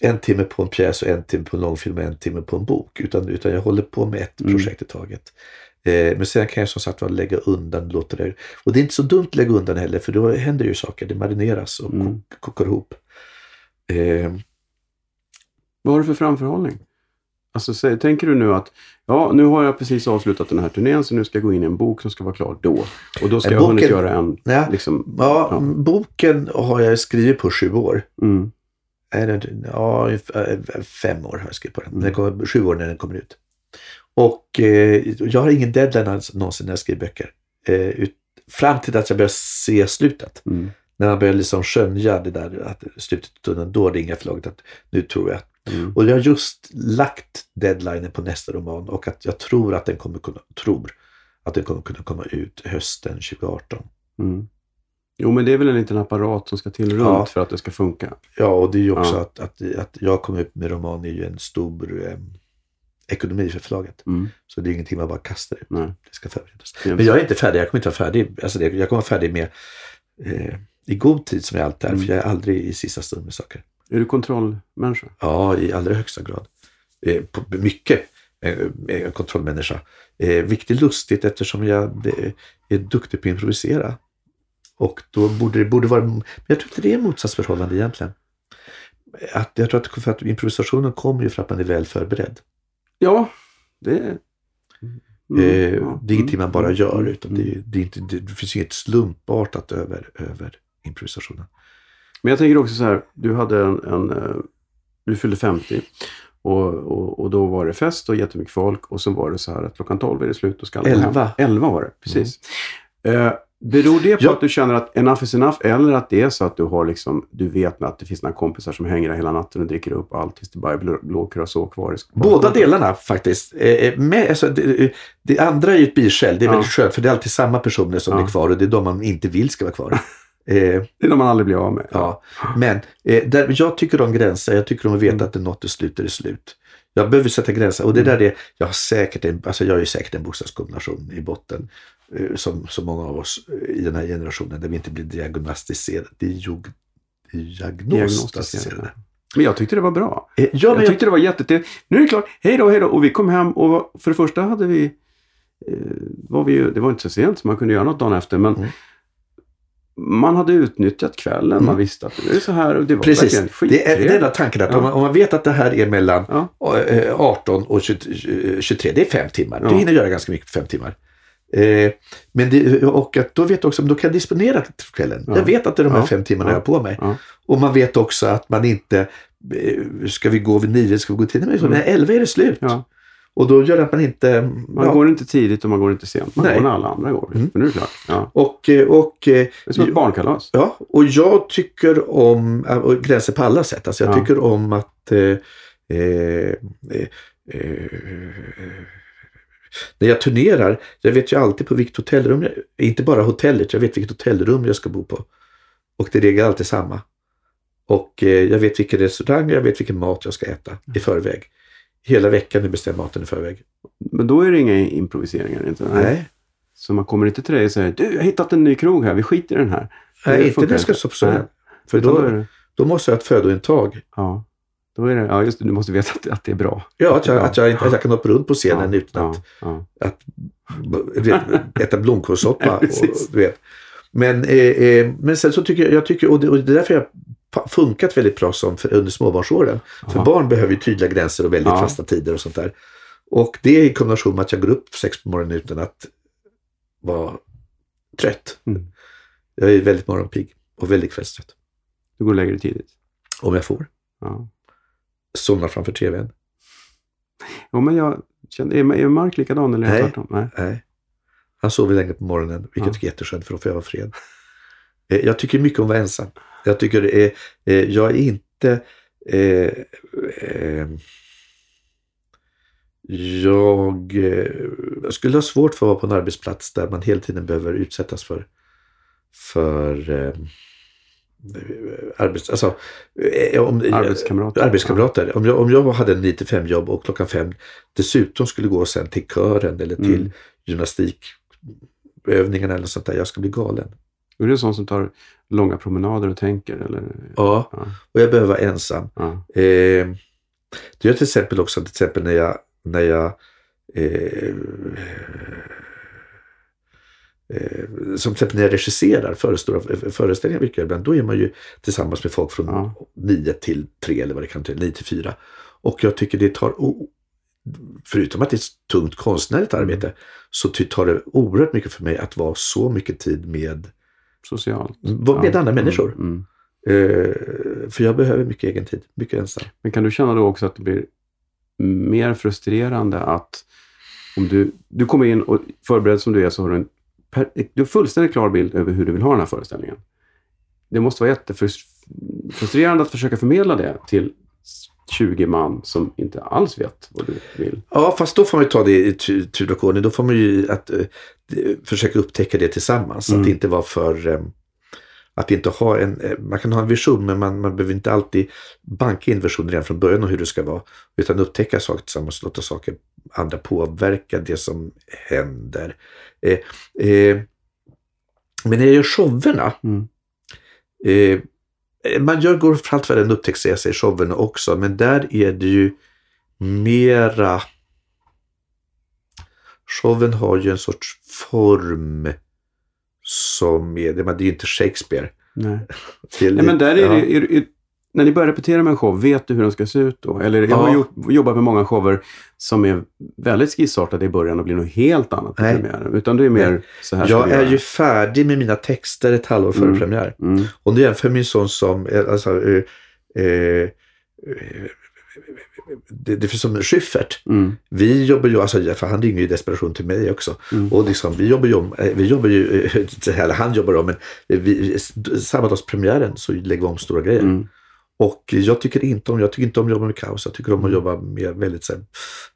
A: en timme på en pjäs och en timme på en långfilm och en timme på en bok. Utan, utan jag håller på med ett
D: Mm.
A: projekt i taget. Eh, men sen kan jag som sagt var lägga undan, låta det... Och det är inte så dumt att lägga undan heller för då händer ju saker. Det marineras och
D: Mm.
A: kok, kokar ihop. Eh,
D: Vad har du för framförhållning? Alltså, sä- tänker du nu att ja, nu har jag precis avslutat den här turnén så nu ska jag gå in i en bok som ska vara klar då. Och då ska
A: Men
D: jag ha hunnit
A: boken-
D: göra en...
A: ja,
D: Liksom,
A: ja,
D: Ja.
A: boken har jag skrivit på sju år.
D: mm,
A: Ja, ungefär fem år har jag skrivit på den.
D: Mm.
A: den kommer, sju år när den kommer ut. Och eh, jag har ingen deadline alls någonsin när jag skriver böcker. Eh, ut, fram till att jag börjar se slutet.
D: mm,
A: När man börjar liksom skönja det där att slutet av tunneln, då ringer förlaget att nu tror jag.
D: mm,
A: Och jag har just lagt deadlinen på nästa roman och att jag tror att den kommer kunna, tror att den kommer kunna komma ut hösten 2018.
D: mm. Jo, men det är väl en liten apparat som ska till runt
A: Ja.
D: för att det ska funka.
A: Ja, och det är ju också
D: Ja.
A: att, att, att jag kommer ut med roman är ju en stor eh, ekonomi för förlaget.
D: Mm.
A: Så det är ingenting man bara kastar ut.
D: Nej.
A: Det ska förberedas. Men jag är inte färdig. Jag kommer inte vara färdig. Alltså det, jag kommer vara färdig med eh, i god tid som jag alltid är.
D: Mm.
A: För jag är aldrig i sista stund med saker.
D: Är du kontrollmänniska?
A: Ja, i allra högsta grad. Eh, på, mycket eh, eh, kontrollmänniska. Eh, vilket är lustigt eftersom jag det, är duktig på att improvisera. Och då borde det borde vara... Men jag tror inte det är motsatsförhållande egentligen. att jag tror att, för att improvisationen kommer ju för att man är väl förberedd.
D: Ja, det... Mm,
A: eh,
D: ja,
A: det är ingenting
D: mm,
A: man bara
D: mm,
A: gör.
D: mm,
A: Utan
D: mm.
A: det, det, är inte, det, det finns inget slumpartat över, över improvisationen.
D: Men jag tänker också så här, du hade en, en eh, du fyllde 50 och, och, och då var det fest och jättemycket folk och sen var det så här att klockan 12 är det slut och ska alla gå hem.
A: Elva.
D: 11 var det, precis. Eh, beror det på
A: Ja.
D: att du känner att enough is enough eller att det är så att du har liksom, du vet att det finns några kompisar som hänger där hela natten och dricker upp allt tills det bara är blå, curacao kvar
A: Båda delarna faktiskt. Eh, eh, med, alltså, det, det andra är ju ett biskäl. Det är
D: Ja.
A: väldigt skönt för det är alltid samma personer som
D: Ja.
A: är kvar och det är de man inte vill ska vara kvar. eh,
D: Det är de man aldrig blir av med.
A: ja. Men eh, där, jag tycker om gränser. Jag tycker om att veta
D: Mm.
A: att det är något är slut är det slut. Jag behöver sätta gränser och det där är, jag har säkert en, alltså jag är säkert en bokstavskombination i botten. eh, Som så många av oss eh, i den här generationen där vi inte blir diagnostiserade. Diag, diagnostiserade.
D: Men jag tyckte det var bra.
A: Eh, Ja,
D: jag
A: jag,
D: tyckte det var jättetrevligt. Nu är det klart, hej då, hej då. Och vi kom hem och för det första hade vi, var vi ju, det var inte så sent så man kunde göra något dagen efter, men
A: Mm.
D: Man hade utnyttjat kvällen. Man
A: Mm.
D: visste att det är så här och det var
A: Precis,
D: verkligen
A: det är
D: skittrevligt.
A: den där tanken att
D: Ja.
A: om, man, om man vet att det här är mellan
D: Ja.
A: eh, 18 och 20, 23, det är fem timmar.
D: Ja.
A: Du hinner göra ganska mycket på fem timmar. Eh, men det, och att då vet jag också, då kan jag disponera kvällen.
D: Ja.
A: Jag vet att det är de här fem timmarna
D: Ja.
A: jag har på mig. Och man vet också att man inte, eh, ska vi gå vid nio, ska vi gå till nej,
D: Mm.
A: elva är det slut.
D: Ja.
A: Och då gör det att man inte...
D: Man
A: ja.
D: går inte tidigt och man går inte sent. Man
A: Nej.
D: går när alla andra går.
A: Mm.
D: Men nu är det klart. Ja.
A: Och, eh, och, eh,
D: Det är som ett barnkalas.
A: Ja, och jag tycker om äh, och gränser på alla sätt. Alltså jag
D: Ja.
A: tycker om att eh, eh, eh, eh, när jag turnerar, jag vet ju alltid på vilket hotellrum, jag, inte bara hotellet, jag vet vilket hotellrum jag ska bo på. Och det är alltid samma. Och eh, jag vet vilken restaurang, jag vet vilken mat jag ska äta i förväg. Hela veckan nu bestämmer maten i förväg.
D: Men då är det inga improviseringar. Inte?
A: Nej,
D: Så man kommer inte till dig och säger du, jag har hittat en ny krog här, vi skiter i den här.
A: Nej
D: Det
A: inte jag ska.
D: Nej.
A: För
D: Utan då
A: då,
D: det,
A: då måste jag ha ett födointag.
D: ja, då är det, ja just det, du måste veta att, att det är bra.
A: Ja, att jag,
D: Ja.
A: att jag, att jag kan hoppa runt på scenen
D: ja,
A: utan att
D: ja, ja.
A: att vet, äta blomkålssoppa. Och, du vet. Men, eh, eh, men sen så tycker jag, jag tycker, och det, och det är därför jag funkat väldigt bra som för, under småbarnsåren. För
D: Ja.
A: barn behöver ju tydliga gränser och väldigt
D: Ja.
A: fasta tider och sånt där. Och det är i kombination med att jag går upp sex på morgonen utan att vara trött.
D: Mm.
A: Jag är väldigt morgonpigg och väldigt kvällstrött.
D: Du går dig tidigt.
A: Om jag får.
D: Ja.
A: Somnar framför tvn.
D: Jo, men jag kände, är, är Mark likadan eller
A: Nej.
D: tvärtom? Nej.
A: Nej. Han sover länge på morgonen, vilket är jätteskönt för då får jag vara fred. Eh, Jag tycker mycket om att vara ensam. Jag tycker det är, eh, jag är inte eh, eh, jag, eh, jag skulle ha svårt för att vara på en arbetsplats där man hela tiden behöver utsättas för, för eh, arbets, alltså, eh, om,
D: Arbetskamrater.
A: arbetskamrater. Om, jag, om jag hade en 9-5 jobb och klockan fem dessutom skulle gå sen till kören eller till
D: Mm.
A: gymnastikövningarna eller sånt där. Jag ska bli galen.
D: Är du sån som tar långa promenader och tänker? Eller?
A: Ja,
D: Ja.
A: och jag behöver vara ensam.
D: Ja.
A: Eh, det gör till exempel också till exempel när jag, när jag eh, eh, som till exempel när jag regisserar föreställningar, vilket jag ibland, då är man ju tillsammans med folk från
D: Ja.
A: 9 till 3 eller vad det kan till, 9 till 4. Och jag tycker det tar, o- förutom att det är ett tungt konstnärligt arbete, så tar det oerhört mycket för mig att vara så mycket tid med,
D: Socialt.
A: med andra människor.
D: Mm, mm.
A: Eh, för jag behöver mycket egen tid, mycket ensam.
D: Men kan du känna då också att det blir mer frustrerande att om du, du kommer in och förberedd som du är så har du en per, du har fullständigt klar bild över hur du vill ha den här föreställningen. Det måste vara jättefrustrerande att försöka förmedla det till 20 man som inte alls vet vad du vill.
A: Ja, fast då får man ju ta det i tu- tur och ordning. Då får man ju att, d- försöka upptäcka det tillsammans.
D: Mm.
A: Att inte vara för... eh, Att inte ha en... eh, Man kan ha en vision men man, man behöver inte alltid banka in visionen redan från början om hur det ska vara. Utan upptäcka saker tillsammans och låta saker andra påverka det som händer. Eh, eh, men när jag gör showerna
D: Mm.
A: Eh, man gör, går för allt för en upptäcktsresa i showerna också, men där är det ju mera... Showen har ju en sorts form som är, det är ju inte Shakespeare.
D: Nej.
A: Är
D: Nej, men där är
A: ja.
D: är, när ni börjar repetera med en show, vet du hur den ska se ut då? Eller jag
A: Ja.
D: har gjort, jobbat med många shower som är väldigt skissartade i början och blir något helt annat i
A: Nej.
D: premiären. Utan det är mer
A: Nej.
D: så här
A: Jag är
D: göra.
A: ju färdig med mina texter ett halvår före
D: Mm.
A: premiär.
D: Mm.
A: Om du jämför min son som, eh, alltså, eh, eh, det, det finns som Schyffert.
D: Mm.
A: Vi jobbar ju, alltså, för han ringer ju i desperation till mig också.
D: Mm.
A: Och liksom, vi jobbar ju om, vi jobbar ju, eller han jobbar om, men vi, samma dagspremiären så lägger vi om stora grejer.
D: Mm.
A: Och jag tycker inte om, jag tycker inte om att jobba med kaos. Jag tycker om att
D: Mm.
A: jobba med väldigt så här,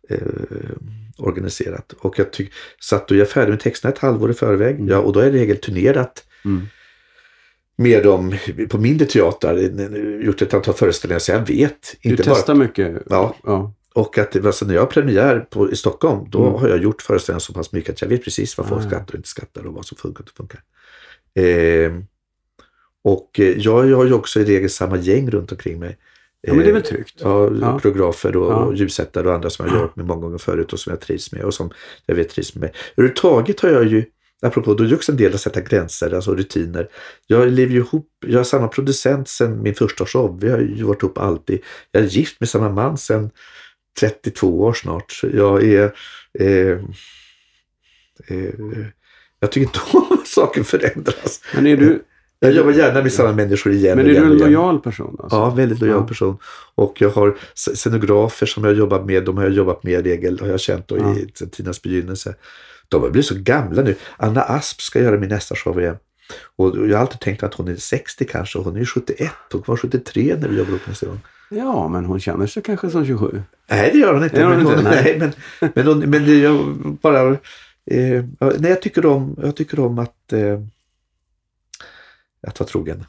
A: eh, organiserat. Och jag tycker, så att då är jag färdig med texterna ett halvår i förväg.
D: Mm.
A: Ja, och då är det regelturnerat
D: Mm.
A: med dem på mindre teatrar. Gjort ett antal föreställningar så jag vet.
D: Du
A: Inte
D: testar
A: bara,
D: mycket?
A: Ja.
D: ja.
A: och att alltså, när jag har premiär på, i Stockholm då
D: Mm.
A: har jag gjort föreställningar så pass mycket att jag vet precis vad folk
D: Ah,
A: skrattar och inte skrattar och vad som funkar och inte funkar. Eh, och eh, jag, jag har ju också i regel samma gäng runt omkring mig.
D: Ja, men det är väl
A: Eh,
D: tryggt?
A: Ja,
D: Ja.
A: koreografer och,
D: Ja.
A: och ljussättare och andra som jag har jobbat med många gånger förut och som jag trivs med och som jag vet trivs med mig. Överhuvudtaget har jag ju, apropå, då är det också en del att sätta gränser, alltså rutiner. Jag lever ju ihop, jag har samma producent sedan min första show. Vi har ju varit ihop alltid. Jag är gift med samma man sedan 32 år snart. Jag är... Eh, eh, jag tycker inte om att saker förändras.
D: Men är du,
A: Jag jobbar gärna med samma människor igen
D: men är du
A: igen
D: en
A: och igen.
D: lojal person? Alltså?
A: Ja, väldigt lojal
D: Ja.
A: person. Och jag har sc- scenografer som jag har jobbat med. De har jag jobbat med i regel, har jag känt då
D: Ja.
A: i tidens begynnelse. De har blivit så gamla nu. Anna Asp ska göra min nästa show igen. Och jag har alltid tänkt att hon är 60 kanske. och Hon är ju 71. Hon var 73 när vi jobbade upp nästa gång.
D: Ja, men hon känner sig kanske som 27.
A: Nej, det gör hon inte.
D: Gör
A: men,
D: hon
A: hon,
D: inte, nej.
A: nej, men, men, hon, men jag bara... Eh, nej, jag tycker om, jag tycker om att, eh, att vara trogen.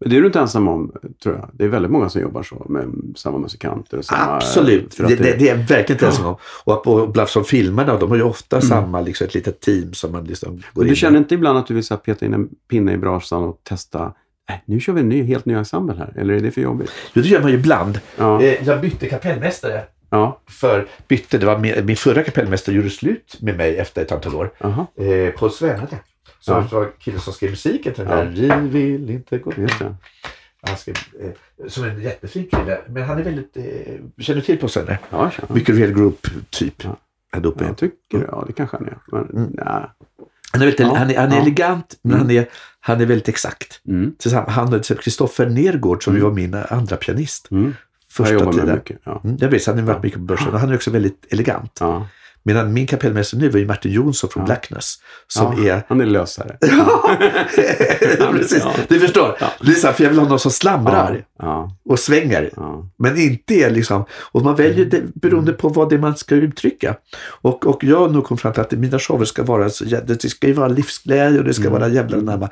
D: Men det är du inte ensam om, tror jag. Det är väldigt många som jobbar så med samma musikanter. Och samma,
A: Absolut,
D: för att
A: det, det, det är verkligen inte ensam om. Och på Bluffs som filmerna, de har ju ofta samma, liksom ett litet team som man liksom går
D: Men
A: in
D: du känner inte ibland att du vill så här, peta in en pinne i brasan och testa Nej, nu kör vi en ny, helt ny ensemble här. Eller är det för jobbigt?
A: Jo, det gör man ju ibland.
D: Ja.
A: Eh, jag bytte kapellmästare.
D: Ja.
A: För bytte, det var min, min förra kapellmästare gjorde slut med mig efter ett antal år.
D: Aha.
A: Eh, på Svenade. Så
D: Ja.
A: det var killen som skrev musiken till den
D: Ja.
A: här. Vi vill inte gå
D: det.
A: Han skrev, eh, som en jättefin kille. Men han är väldigt, eh, känner du till på Svenade?
D: Ja, jag känner.
A: Mycket real group typ.
D: Ja.
A: Här.
D: Jag tycker ja, det kanske han är. Men,
A: Mm.
D: nej.
A: Han är, väldigt,
D: Ja.
A: han är, han är
D: Ja.
A: elegant, men
D: Mm.
A: han, är, han är väldigt exakt.
D: Mm.
A: Tillsammans, han och Kristoffer Nergård som ju var min andra pianist
D: Mm. Jag
A: första
D: med
A: tiden.
D: mycket. Ja.
A: Mm, jag vet, han har varit mycket på börsen han är också väldigt elegant.
D: Ja.
A: Medan min kapellmästare nu var ju Martin Jonsson från
D: Ja.
A: Blackness. Som
D: ja.
A: är...
D: Han är lösare.
A: Ja, precis.
D: Ja.
A: Du förstår.
D: Ja.
A: Här, för jag vill ha någon som slamrar och svänger. Men inte är liksom... Och man väljer det beroende på vad det är man ska uttrycka. Och, och jag har nog kommit fram till att mina shower ska vara så, det ska ju vara livsglädje och det ska vara jävla närma.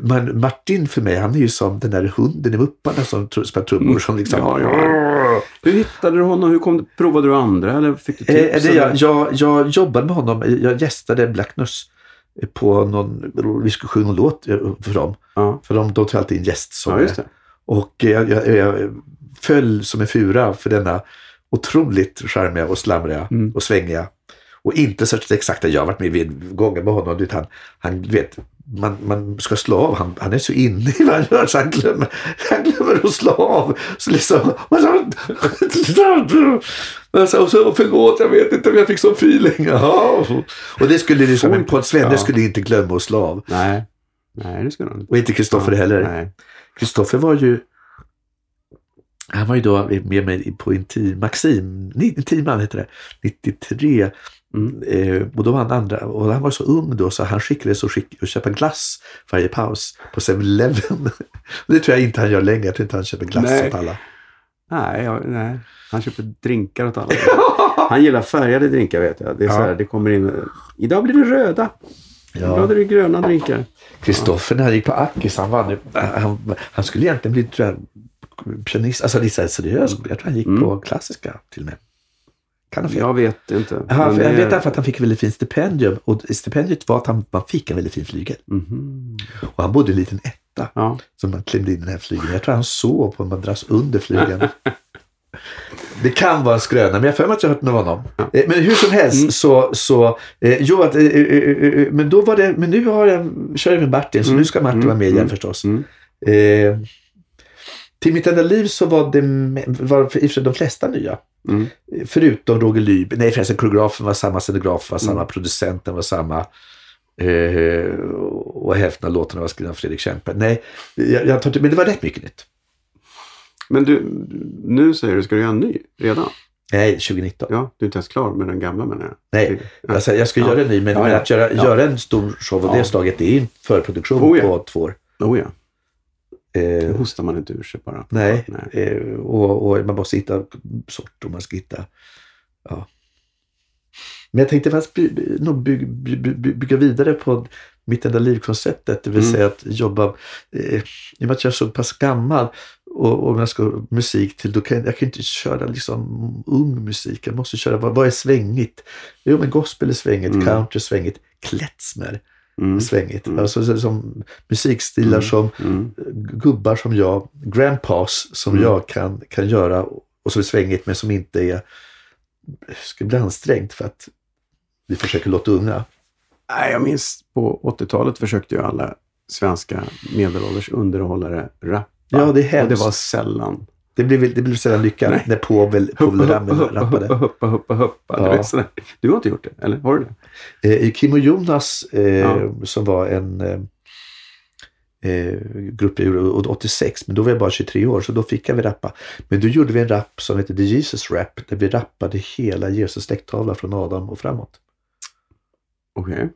A: Men Martin för mig, han är ju som den där hunden i Mupparna som spelar trummor som liksom...
D: Hur hittade du honom? Hur kom, provade du andra? Eller fick du tips?
A: Eh, det, jag,
D: eller?
A: Jag, jag jobbade med honom, jag gästade Blackness på någon, sjunga en låt för dem.
D: Ja.
A: För de, de tar alltid in
D: ja,
A: gästsångare.
D: det.
A: och jag, jag, jag föll som en fura för denna otroligt charmiga och slamriga
D: Mm.
A: och svängiga. Och inte särskilt exakta. Jag har varit med vid gånger med honom. Han, han, vet, man, man ska slå av. Han, han är så inne i vad han gör så han glömmer, han glömmer att slå av. Så liksom, och så, och så, förlåt, jag vet inte om jag fick sån feeling. Jaha. Och det skulle liksom, ett svenne
D: ja.
A: skulle inte glömma att slå av.
D: Nej. Nej, det skulle han inte.
A: Och inte Kristoffer heller.
D: Nej.
A: Kristoffer var ju han var ju då med mig på Intim, Maxim, Intiman heter det, 93.
D: Mm.
A: Eh, och då var han andra, och han var så ung då så han skickades att, skick, att köpa glass varje paus på 7-Eleven. det tror jag inte han gör längre, jag tror inte han köper glass
D: Nej.
A: åt alla.
D: Nej, jag, nej, han köper drinkar åt alla. Han gillar färgade drinkar vet jag. Det, är så
A: Ja.
D: här, det kommer in... Idag blir det röda. Idag blir det gröna drinkar.
A: Kristoffer när han gick på Ackis, han, vann, han, han skulle egentligen bli tror jag, pianist, alltså lite så seriös. Jag tror han gick
D: Mm.
A: på klassiska till och med. Kan fel.
D: Jag vet inte.
A: För jag
D: det-
A: vet därför att han fick ett väldigt fint stipendium. Och stipendiet var att han, man fick en väldigt fin flygel.
D: Mhm.
A: Och han bodde i en liten etta.
D: Ja.
A: Så man klämde in den här flygeln. Jag tror han sov på en madrass under flygeln. Det kan vara en skröna, men jag för mig att jag har hört med honom. Eh, Men hur som helst
D: Mm.
A: så, så eh, jo, att, eh, eh, eh, men då var det, men nu har jag, kör jag med Martin, så
D: Mm.
A: nu ska Martin
D: Mm.
A: vara med igen
D: Mm.
A: förstås.
D: Mm.
A: Eh, Till mitt enda liv så var det var i och för sig de flesta nya.
D: Mm.
A: Förutom Roger Lyb. Nej förresten, koreografen var samma, scenografen var samma,
D: Mm.
A: producenten var samma. Eh, och hälften av låtarna var skrivna av Fredrik Kempe. Nej, jag, jag tar men det var rätt mycket nytt.
D: Men du, nu säger du, ska du göra en ny redan?
A: Nej, 2019.
D: Ja, du är inte ens klar med den gamla menar jag.
A: Nej,
D: Ja.
A: alltså, jag ska
D: Ja.
A: göra en ny, men,
D: Ja,
A: men att göra, göra en stor show av det slaget, det är en förproduktion
D: Oh,
A: på två år.
D: Oh ja,
A: Eh,
D: hostar man inte ur sig bara.
A: nej,
D: nej.
A: Eh, och, och man måste hitta sort och man ska hitta... Ja. Men jag tänkte fast by, by, nog bygga, by, by, bygga vidare på mitt enda liv-konceptet. Det vill
D: Mm.
A: säga att jobba... Eh, I och med att jag är så pass gammal och, och jag ska musik till, då kan jag, jag kan inte köra liksom ung musik. Jag måste köra, vad, vad är svängigt? Jo, men gospel är svängigt,
D: Mm.
A: country är svängigt, klezmer
D: Mm.
A: svängigt.
D: Mm.
A: Alltså, så, som musikstilar
D: Mm.
A: som
D: Mm.
A: gubbar som jag, grandpas som
D: Mm.
A: jag kan, kan göra och som är svängigt men som inte är ska bli ansträngt för att vi försöker låta unga.
D: Nej, jag minns på 80-talet försökte ju alla svenska medelålders underhållare rappa.
A: Ja, det är
D: Och
A: hemskt.
D: det var sällan.
A: Det blev, det blev sällan lyckat
D: Nej.
A: när Povel, Povel Ramel rappade.
D: huppa, huppa, huppa, huppa.
A: Ja.
D: Du, vet, sådär. du har inte gjort det, eller? Har du det?
A: Eh, Kim och Jonas eh,
D: Ja.
A: som var en eh, eh, grupp jag gjorde 86 men då var jag bara 23 år så då fick jag väl rappa. Men då gjorde vi en rap som hette The Jesus Rap där vi rappade hela Jesus släkttavla från Adam och framåt.
D: Okej.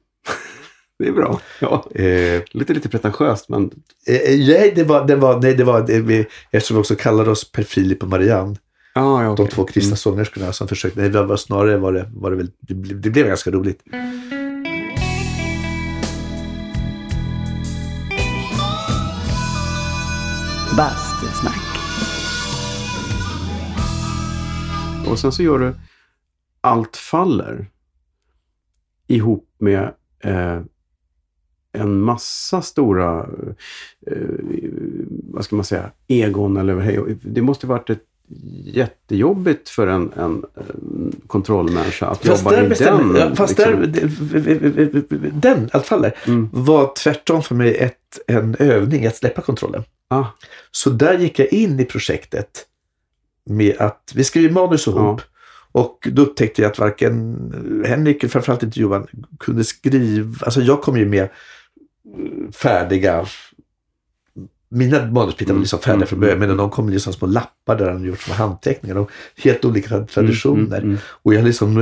D: Det är bra. Ja.
A: Eh,
D: Lite, lite pretentiöst, men
A: Eh, nej, det var, det var, nej, det var det, vi, eftersom vi också kallade oss Per Filip och Marianne,
D: ja, ja,
A: de
D: okej.
A: två kristna sångerskorna som försökte, nej, det var snarare var det, var det väl, det, blev- det blev ganska roligt.
B: Bastusnack.
D: Mm. Och sen så gör du Allt faller ihop med eh, en massa stora, eh, vad ska man säga, egon eller. Det måste varit ett jättejobbigt för en, en, kontrollmänniska att
A: Fast
D: jobba
A: där
D: i
A: bestämde,
D: den.
A: fast
D: liksom.
A: där, den i alla fall,
D: Mm.
A: var tvärtom för mig ett, en övning att släppa kontrollen.
D: Ah,
A: Så där gick jag in i projektet med att vi skrev manus ihop. Och då upptäckte jag att varken Henrik, framförallt inte Johan, kunde skriva. Alltså jag kom ju med färdiga mina manusbitar var
D: Mm,
A: liksom färdiga
D: mm,
A: från början,
D: mm.
A: men de kom liksom små lappar där de gjort små handteckningar. Och helt olika traditioner.
D: Mm, mm, mm.
A: Och jag liksom,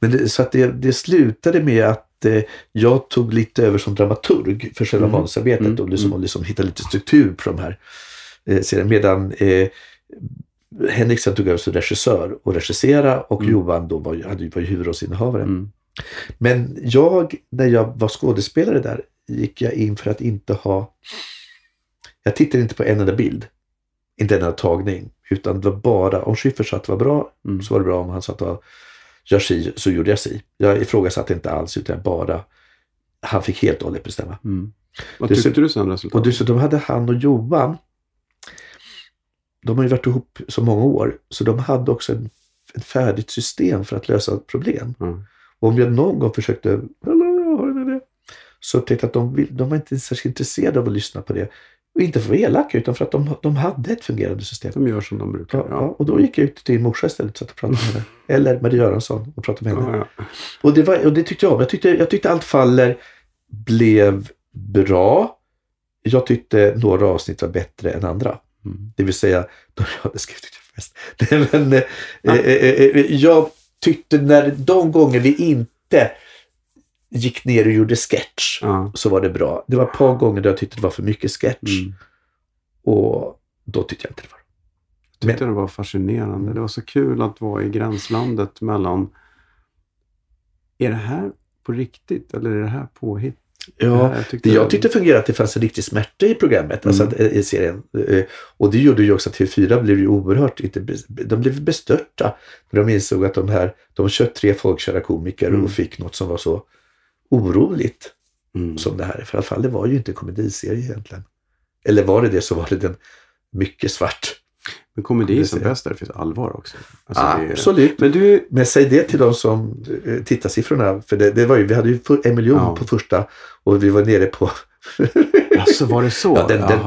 A: men det, så att det, det slutade med att eh, jag tog lite över som dramaturg för själva
D: Mm.
A: manusarbetet
D: Mm.
A: och liksom,
D: Mm.
A: och liksom hitta lite struktur på de här eh, serierna. Medan eh, Henriksen tog över som regissör och regissera och
D: Mm.
A: Johan då var, hade, var ju huvudrollsinnehavare.
D: Mm.
A: Men jag, när jag var skådespelare där, gick jag in för att inte ha... Jag tittade inte på en enda bild. Inte en enda tagning. Utan det var bara, om Schyffert sa att det var bra,
D: Mm.
A: så var det bra. Om han sa att det var gör si, så gjorde jag si. Jag ifrågasatte inte alls, utan bara... Han fick helt och hållet bestämma.
D: Mm. Vad tyckte du sen resultatet?
A: Och dessutom hade han och Johan, de har ju varit ihop så många år, så de hade också en, ett färdigt system för att lösa problem.
D: Mm.
A: Och om jag någon gång försökte, Hallå? Så upptäckte att de, de var inte särskilt intresserade av att lyssna på det. Och inte för att vara elaka, utan för att de, de hade ett fungerande system.
D: De gör som de brukar.
A: Ja, ja, och då gick jag ut till din morsa istället satt och pratade med henne. Eller Marie Göransson och pratade med henne.
D: Ja, ja.
A: Och det, var, och det tyckte jag om. Jag tyckte, jag tyckte allt faller blev bra. Jag tyckte några avsnitt var bättre än andra.
D: Mm.
A: Det vill säga, de jag hade skrivit det först. Nej, men, eh, eh, eh, eh, jag tyckte när de gånger vi inte gick ner och gjorde sketch
D: Ja.
A: så var det bra. Det var ett par gånger där jag tyckte det var för mycket sketch
D: Mm.
A: och då tyckte jag inte det var
D: Jag tyckte det var fascinerande. Det var så kul att vara i gränslandet mellan är det här på riktigt eller är det här påhitt? Det
A: Ja,
D: här, jag tyckte,
A: Det jag tyckte fungerade att det fanns en riktig smärta i programmet, alltså
D: Mm.
A: att, i serien. Eh, Och det gjorde ju också att TV4 blev ju oerhört, inte, de blev bestörta när de insåg att de här, de kört tre folkkära komiker
D: Mm.
A: och fick något som var så oroligt
D: Mm.
A: som det här. För i alla fall, det var ju inte en komediserie egentligen. Eller var det det så var det den mycket svart.
D: Men komedi är som bäst där det finns allvar också. Alltså, det är-
A: Absolut.
D: Men du,
A: Men säg det till de som eh, tittarsiffrorna, för det, det var ju, vi hade ju en miljon
D: Ja.
A: på första och vi var nere på
D: Alltså var det så?
A: Ja, den, den,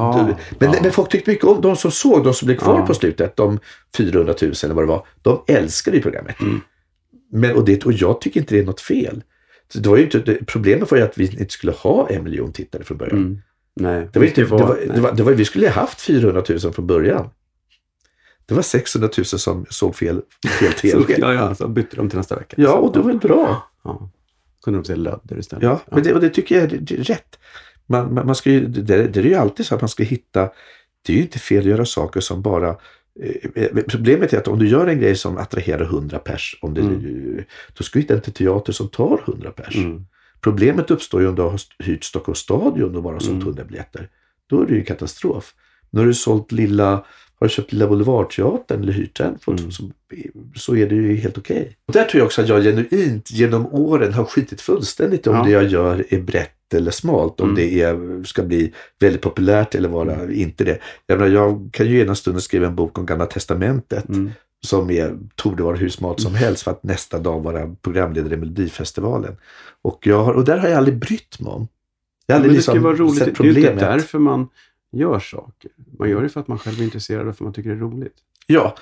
A: men,
D: ja.
A: men folk tyckte mycket om de som såg, de som blev kvar på slutet, de 400 000 eller vad det var. De älskade ju programmet.
D: Mm.
A: Men, och, det, och jag tycker inte det är något fel. Det var ju inte, det, problemet var ju att vi inte skulle ha en miljon tittare från början.
D: Mm. Nej,
A: Det var inte, det var,
D: nej.
A: det var, det var, vi skulle ha haft 400 000 från början. Det var 600 000 som såg fel, fel tv.
D: Ja, ja, så bytte de till nästa vecka.
A: Ja, och det var bra.
D: Ja. Kunde de se lödder istället.
A: Ja, men det, och det tycker jag är, det är rätt. Man, man, man ska ju, det, det är ju alltid så att man ska hitta, det är ju inte fel att göra saker som bara Problemet är att om du gör en grej som attraherar 100 pers, om det, då ska du hitta en teater som tar 100 pers.
D: Mm.
A: Problemet uppstår ju om du har hyrt Stockholms stadion och bara sålt
D: Mm.
A: 100 biljetter. Då är det ju en katastrof. Nu har du sålt lilla, har du köpt Lilla Boulevardteatern eller hyrt den,
D: Mm.
A: så, så är det ju helt okej. Och Där tror jag också att jag genuint genom åren har skitit fullständigt om
D: Ja.
A: det jag gör är brett eller smalt. Om
D: Mm.
A: det är, ska bli väldigt populärt eller vara inte det. Jag, menar, jag kan ju ena stunden skriva en bok om Gamla Testamentet
D: Mm.
A: som är, torde vara hur smart som helst för att nästa dag vara programledare i Melodifestivalen. Och, jag har, och där har jag aldrig brytt mig om. Jag har
D: Men
A: aldrig
D: det ska vara roligt. Det är ju inte därför man gör saker. Man gör det för att man själv är intresserad och för att man tycker det är roligt.
A: Ja,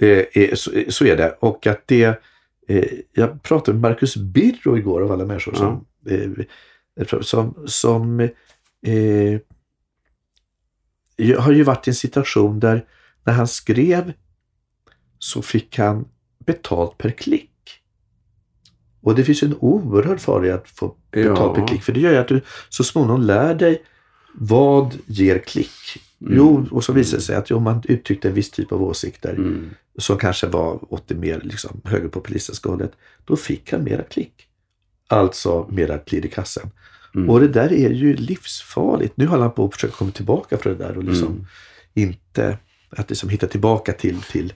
A: eh, eh, så, eh, så är det. Och att det... Eh, jag pratade med Marcus Birro igår av alla människor som... Eh, som, som har ju varit i en situation där när han skrev så fick han betalt per klick. Och det finns en oerhörd fara i att få betalt
D: Ja.
A: per klick. För det gör ju att du så småningom lär dig vad ger klick.
D: Mm.
A: Jo, och så visar det sig att om man uttryckte en viss typ av åsikter
D: Mm.
A: som kanske var åt det mer liksom, högerpopulistiska hållet, då fick han mera klick. Alltså mera klirr i kassen.
D: Mm.
A: Och det där är ju livsfarligt. Nu håller han på att försöka komma tillbaka från det där och liksom
D: Mm.
A: inte att liksom hitta tillbaka till, till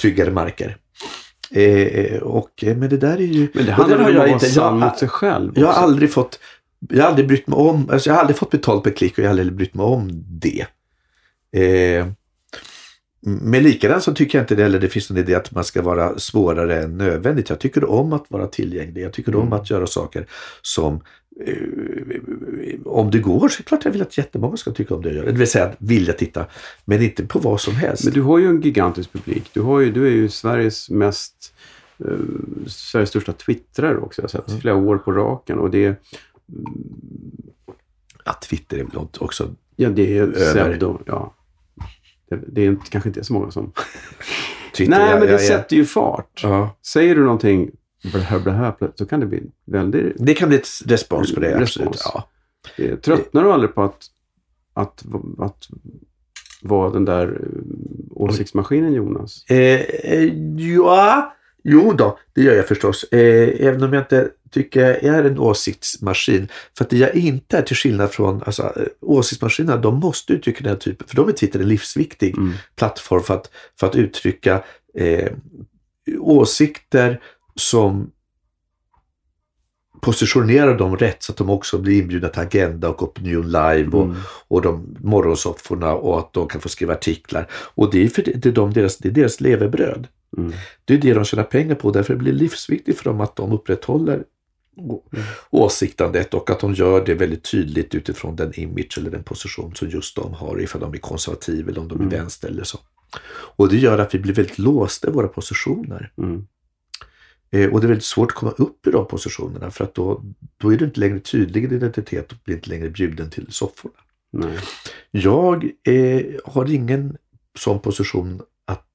A: tryggare marker. Eh, och, eh, men det där är ju...
D: Men det handlar väl om att
A: jag
D: vara
A: inte-
D: sann mot sig själv
A: jag har
D: också.
A: aldrig fått, jag har aldrig brytt mig om, alltså jag har aldrig fått betalt per klick och jag har aldrig brytt mig om det. Eh, men likadant så tycker jag inte det heller det finns någon idé att man ska vara svårare än nödvändigt. Jag tycker om att vara tillgänglig. Jag tycker om
D: Mm.
A: att göra saker som eh, om det går så är det klart jag vill att jättemånga ska tycka om det jag gör. Det vill säga att vilja titta, men inte på vad som helst.
D: Men du har ju en gigantisk publik. Du, har ju, du är ju Sveriges mest eh, Sveriges största twittrare också. Jag har sett
A: Mm.
D: flera år på raken. Och det,
A: Ja, Twitter är väl också...
D: ja, det är pseudo. Ja. Det, det är inte, kanske inte så många som...
A: Twitter,
D: Nej, men det
A: jag är-
D: sätter ju fart.
A: Ja.
D: Säger du någonting blä, blä, blä, så kan det bli väldigt...
A: Det kan bli ett respons på det,
D: Respons.
A: absolut. Ja.
D: Det, tröttnar du aldrig på att, att, att vara den där eh, åsiktsmaskinen Jonas?
A: Eh, eh, ja, jo då, det gör jag förstås. Eh, även om jag inte tycker jag är en åsiktsmaskin. För att det jag inte är till skillnad från alltså, eh, åsiktsmaskinerna, de måste uttrycka den här typen, för de är Twitter en livsviktig
D: Mm.
A: plattform för att, för att uttrycka eh, åsikter som positionerar dem rätt så att de också blir inbjudna till Agenda och Opinion Live och,
D: Mm.
A: och de morgonsofforna och att de kan få skriva artiklar. Och det är, för det, det är, de, deras, det är deras levebröd.
D: Mm.
A: Det är det de tjänar pengar på. Därför blir det livsviktigt för dem att de upprätthåller
D: Mm.
A: åsiktandet och att de gör det väldigt tydligt utifrån den image eller den position som just de har, ifall de är konservativa eller om de är
D: Mm.
A: vänster eller så. Och det gör att vi blir väldigt låsta i våra positioner.
D: Mm.
A: Eh, och det är väldigt svårt att komma upp i de positionerna för att då, då är du inte längre tydlig i din identitet och blir inte längre bjuden till sofforna.
D: Nej.
A: Jag eh, har ingen sån position att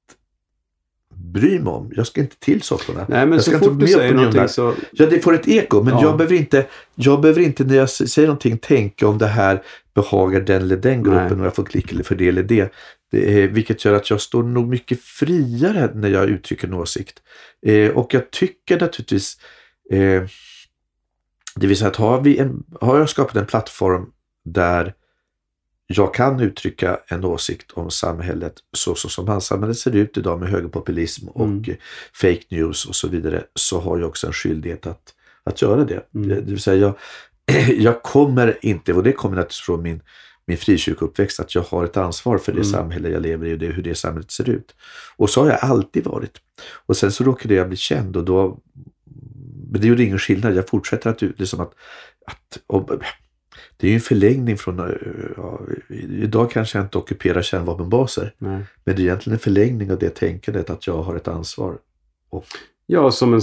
A: bry mig om. Jag ska inte till sofforna.
D: Nej, men
A: jag
D: så
A: ska
D: fort
A: inte
D: du säger någonting så...
A: Ja, det får ett eko, men
D: Ja.
A: jag, behöver inte, jag behöver inte när jag säger någonting tänka om det här behagar den eller den gruppen
D: Nej.
A: och jag får klick eller för det eller det. Är, vilket gör att jag står nog mycket friare när jag uttrycker en åsikt. Eh, och jag tycker naturligtvis, eh, det vill säga att har, vi en, har jag skapat en plattform där jag kan uttrycka en åsikt om samhället så, så som manssamhället ser ut idag med högerpopulism och
D: Mm.
A: eh, fake news och så vidare så har jag också en skyldighet att, att göra det.
D: Mm.
A: Det vill säga jag, jag kommer inte, och det kommer naturligtvis från min, min frikyrkouppväxt, att jag har ett ansvar för det
D: Mm.
A: samhälle jag lever i och det, hur det samhället ser ut. Och så har jag alltid varit. Och sen så råkade jag bli känd och då, men det gjorde ingen skillnad. Jag fortsätter att, liksom att, att och, det är ju en förlängning från, eh, ja, idag kanske jag inte ockuperar kärnvapenbaser.
D: Nej.
A: Men det är egentligen en förlängning av det tänkandet att jag har ett ansvar. Och,
D: Ja, som en...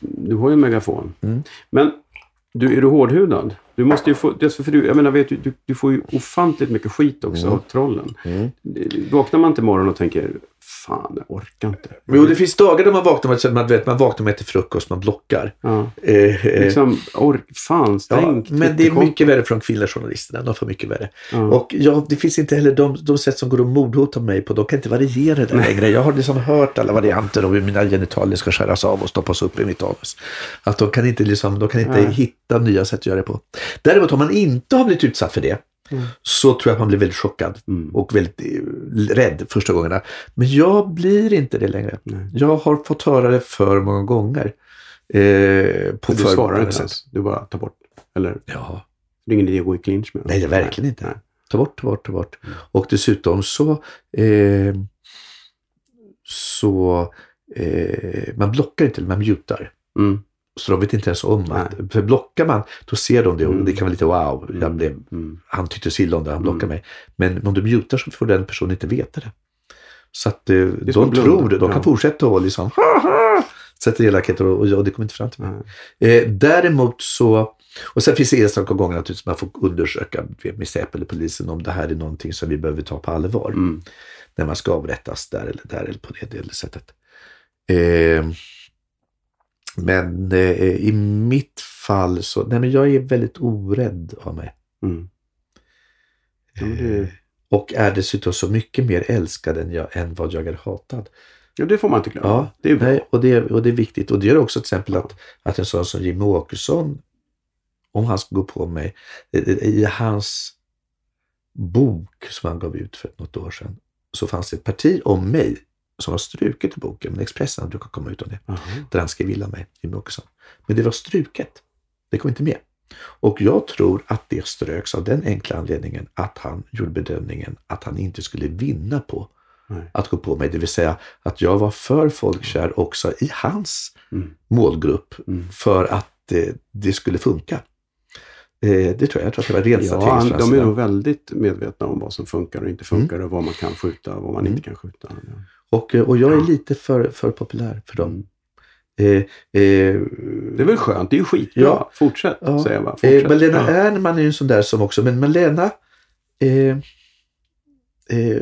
D: Du har ju en megafon.
A: Mm.
D: Men du, är du hårdhudad? Du måste ju få... För du, jag menar, vet du, du, du får ju ofantligt mycket skit också
A: Mm.
D: av trollen. Vaknar man inte imorgon och tänker, fan, jag orkar inte.
A: jo, det finns dagar då man vaknar man, vet, man vaknar med till frukost, man blockar.
D: Ja,
A: Eh, eh,
D: liksom, ork, fan,
A: ja,
D: stäng
A: men det är mycket värre från kvinnliga journalisterna. De får mycket värre.
D: Ja.
A: Och ja, det finns inte heller de, de sätt som går att mordhota mig på. De kan inte variera det längre. Jag har liksom hört alla varianter om hur mina genitalier ska skäras av och stoppas upp i mitt anus. Att de kan inte, liksom, de kan inte hitta nya sätt att göra det på. Däremot om man inte har blivit utsatt för det så tror jag att man blir väldigt chockad
D: Mm.
A: och väldigt eh, rädd första gångerna. Men jag blir inte det längre.
D: Nej.
A: Jag har fått höra det för många gånger. Eh, på
D: Du svarar inte ens. Du bara tar bort. Eller,
A: Ja.
D: det är ingen idé att gå i clinch med dem.
A: Nej, det är verkligen inte.
D: Nej.
A: Ta bort, ta bort, ta bort. Och dessutom så, eh, så eh, man blockar inte, man mutar.
D: Mm.
A: Så de vet inte ens om att, för blockar man, då ser de det och
D: Mm.
A: det kan vara lite wow, jag blev,
D: Mm.
A: han tyckte så illa om det, han blockar
D: Mm.
A: mig. Men om du mutar så får den personen inte veta det. Så att eh, de tror det, de kan
D: Ja.
A: fortsätta och liksom, sätter elakheter och, och, det kommer inte fram till mig.
D: Nej.
A: Eh, däremot så, och sen finns det enstaka gånger naturligtvis man får undersöka med Säpo eller polisen om det här är någonting som vi behöver ta på allvar.
D: Mm.
A: När man ska avrättas där eller där eller på det eller sättet. Eh, men eh, i mitt fall så, nej men jag är väldigt orädd av mig.
D: Mm. Ja, det-
A: Eh, och är dessutom så mycket mer älskad än, jag, än vad jag är hatad.
D: Ja, det får man inte glömma.
A: Ja,
D: det är bra.
A: Nej, och, det, och det är viktigt. Och det gör också till exempel att, att en sån som Jimmy Åkesson, om han ska gå på mig, i, i hans bok som han gav ut för något år sedan, så fanns det ett parti om mig som var struket i boken, men Expressen brukar komma ut om det,
D: Jaha.
A: där han skrev illa mig, Jimmy Åkesson. Men det var struket. Det kom inte med. Och jag tror att det ströks av den enkla anledningen att han gjorde bedömningen att han inte skulle vinna på
D: Nej.
A: att gå på mig. Det vill säga att jag var för folkkär också i hans
D: Mm.
A: målgrupp
D: Mm.
A: för att eh, det skulle funka. Eh, det tror jag. Jag tror att det var rent
D: Ja,
A: strategiskt. från
D: de är nog väldigt medvetna om vad som funkar och inte funkar och vad man kan skjuta och vad man
A: Mm.
D: inte kan skjuta. Ja.
A: och, eh, och jag är lite för, för populär för dem.
D: Mm.
A: Eh, eh,
D: Det är väl skönt, det är ju skitbra.
A: Ja.
D: Fortsätt,
A: Ja.
D: säger jag bara.
A: Eh,
D: Fortsätt.
A: Malena
D: ja.
A: Ernman är ju en sån där som också, men Malena eh,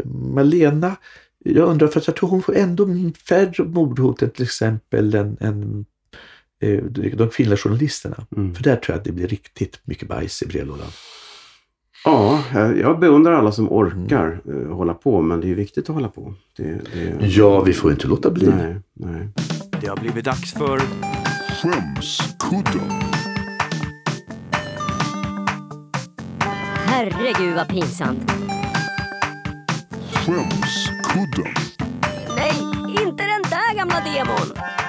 A: Malena, jag undrar för att jag tror hon får ändå färre mordhot än till exempel än, än de kvinnliga journalisterna.
D: Mm.
A: För där tror jag att det blir riktigt mycket bajs i brevlådan.
D: Ja, jag beundrar alla som orkar eh, hålla på, men det är viktigt att hålla på. Det, det...
A: Ja, vi får inte låta bli.
D: Nej, nej.
C: Det har blivit dags för
E: Skämskudden.
F: Herregud vad pinsamt.
E: Skämskudden.
F: Nej, inte den där gamla demon.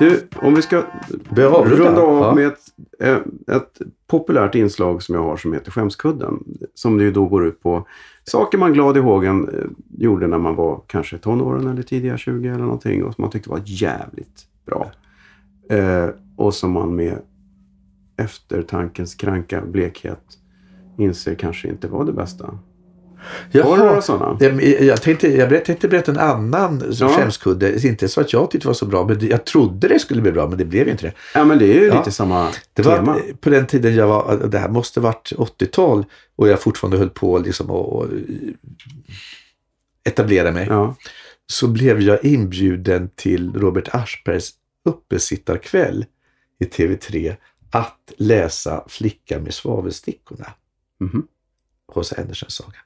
D: Du, om vi ska runda av
A: Ja.
D: med ett, eh, ett populärt inslag som jag har som heter Skämskudden. Som det ju då går ut på saker man glad i hågen eh, gjorde när man var kanske tonåren eller tidiga 20 eller någonting och som man tyckte var jävligt bra. Eh, och som man med eftertankens kranka blekhet inser kanske inte var det bästa. Har du några sådana?
A: Jag, jag, tänkte, jag tänkte berätta en annan
D: Ja.
A: skämskudde. Inte så att jag tyckte det var så bra, men jag trodde det skulle bli bra, men det blev ju inte det.
D: Ja, men det är ju
A: Ja.
D: lite samma
A: Det var
D: tema.
A: på den tiden jag var, det här måste varit 80-tal och jag fortfarande höll på liksom och, och etablera mig.
D: Ja.
A: Så blev jag inbjuden till Robert Aschbergs uppesittarkväll i TV3 att läsa Flickan med svavelstickorna.
D: Mhm.
A: H.C. Andersens saga.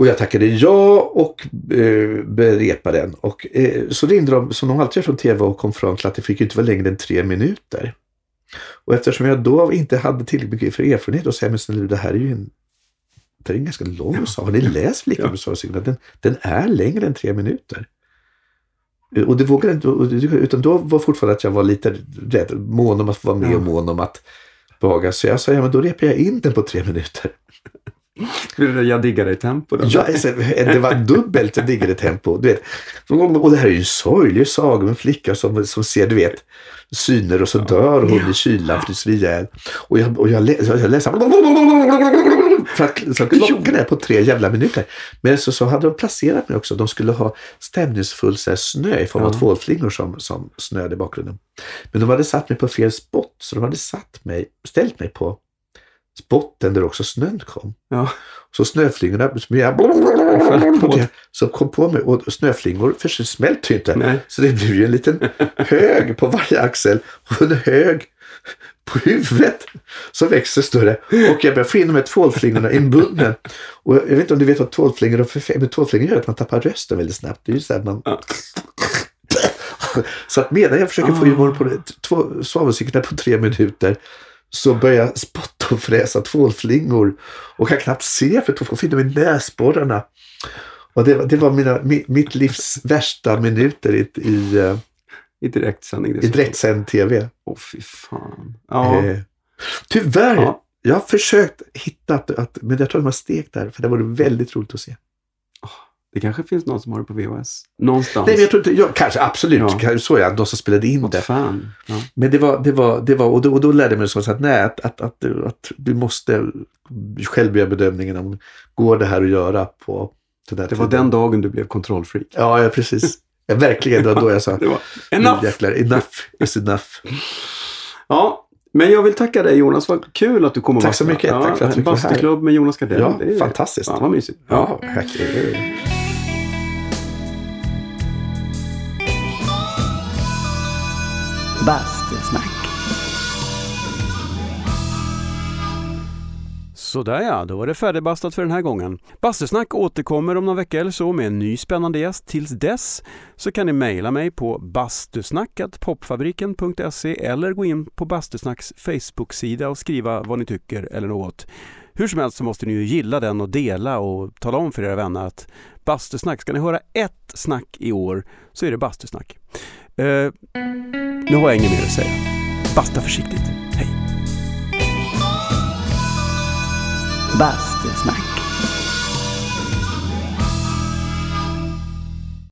A: Och jag tackade ja och eh, berepade den. Och, eh, så ringde de, som de alltid gör från TV, och kom fram till att det fick inte vara längre än tre minuter. Och eftersom jag då inte hade tillräckligt mycket för erfarenhet och säga, men snälla, det här är ju en, det är en ganska lång sak. Har ni läst Flickan
D: Ja.
A: med svavelstickorna? Den, den är längre än tre minuter. Eh, Och det vågade inte, utan då var fortfarande att jag var lite rädd, mån om att vara med
D: Ja.
A: och mån om att behaga. Så jag sa, ja men då repar jag in den på tre minuter.
D: Jag diggar dig tempo. då.
A: Ja, alltså, det var dubbelt diggare tempo. Du vet. Och det här är ju en sorglig saga om en flicka som, som ser, du vet, syner och så dör hon i kylan, fryser ihjäl. Och jag, och jag, lä, jag läser för att, så klockan är på tre jävla minuter. Men så, så hade de placerat mig också. De skulle ha stämningsfull så här, snö i form av
D: Ja.
A: tvålflingor som, som snöade i bakgrunden. Men de hade satt mig på fel spot. Så de hade satt mig, ställt mig på spotten där också snön kom.
D: Ja.
A: Så snöflingorna som jag, som kom på mig och snöflingor för smälter ju inte.
D: Nej.
A: Så det blev ju en liten hög på varje axel och en hög på huvudet som växer större. Och jag börjar få in de här tvålflingorna i munnen. Och jag vet inte om du vet vad tvålflingor och förfä- men tvålflingor gör att man tappar rösten väldigt snabbt. Det är ju så här man...
D: Ja.
A: Så att medan jag försöker få humor på det, två svavelcyklar på tre minuter så börjar jag spotta och fräsa tvålflingor och kan knappt se för tvålflingor finner mig i näsborrarna. Och det, var- det var mina, mi, mitt livs värsta minuter i, i,
D: I direktsändning.
A: i direktsänd tv.
D: Åh, fy fan. Ja.
A: Eh, tyvärr,
D: Ja.
A: jag har försökt hitta, att, att, men jag tror de har stekt där, för det vore väldigt roligt att se.
D: Det kanske finns någon som har det på VHS. Någonstans.
A: Nej, men jag tror inte, jag, kanske absolut,
D: Ja.
A: så det, de som spelade in
D: Något
A: det.
D: fan. Ja.
A: Men det var, det var, det var och, då, och då lärde jag mig så att, nej, att, att, att, att du måste själv göra bedömningen om går det här att göra på den
D: Det var
A: tiden.
D: den dagen du blev kontrollfreak.
A: Ja, ja precis. Ja, verkligen, det var då jag sa
D: var
A: "Nu
D: enough!
A: jäklar, enough is enough.
D: Ja, men jag vill tacka dig Jonas. Vad kul att du kom och
A: Tack så mycket. Tack för att du vara här.
D: Bastuklubb med Jonas Gardell.
A: Ja,
D: Det är-
A: fantastiskt.
D: Fan vad mysigt.
A: Ja, verkligen.
B: Bastusnack.
C: Sådär ja, då var det färdigbastat för den här gången. Bastusnack återkommer om några veckor eller så med en ny spännande gäst. Tills dess så kan ni mejla mig på bastusnackatpopfabriken.se eller gå in på Bastusnacks Facebook-sida och skriva vad ni tycker eller något. Hur som helst så måste ni ju gilla den och dela och tala om för era vänner att Bastusnack, ska ni höra ett snack i år så är det Bastusnack. Uh nu har jag inget mer att säga. Basta försiktigt. Hej!
B: Bastusnack.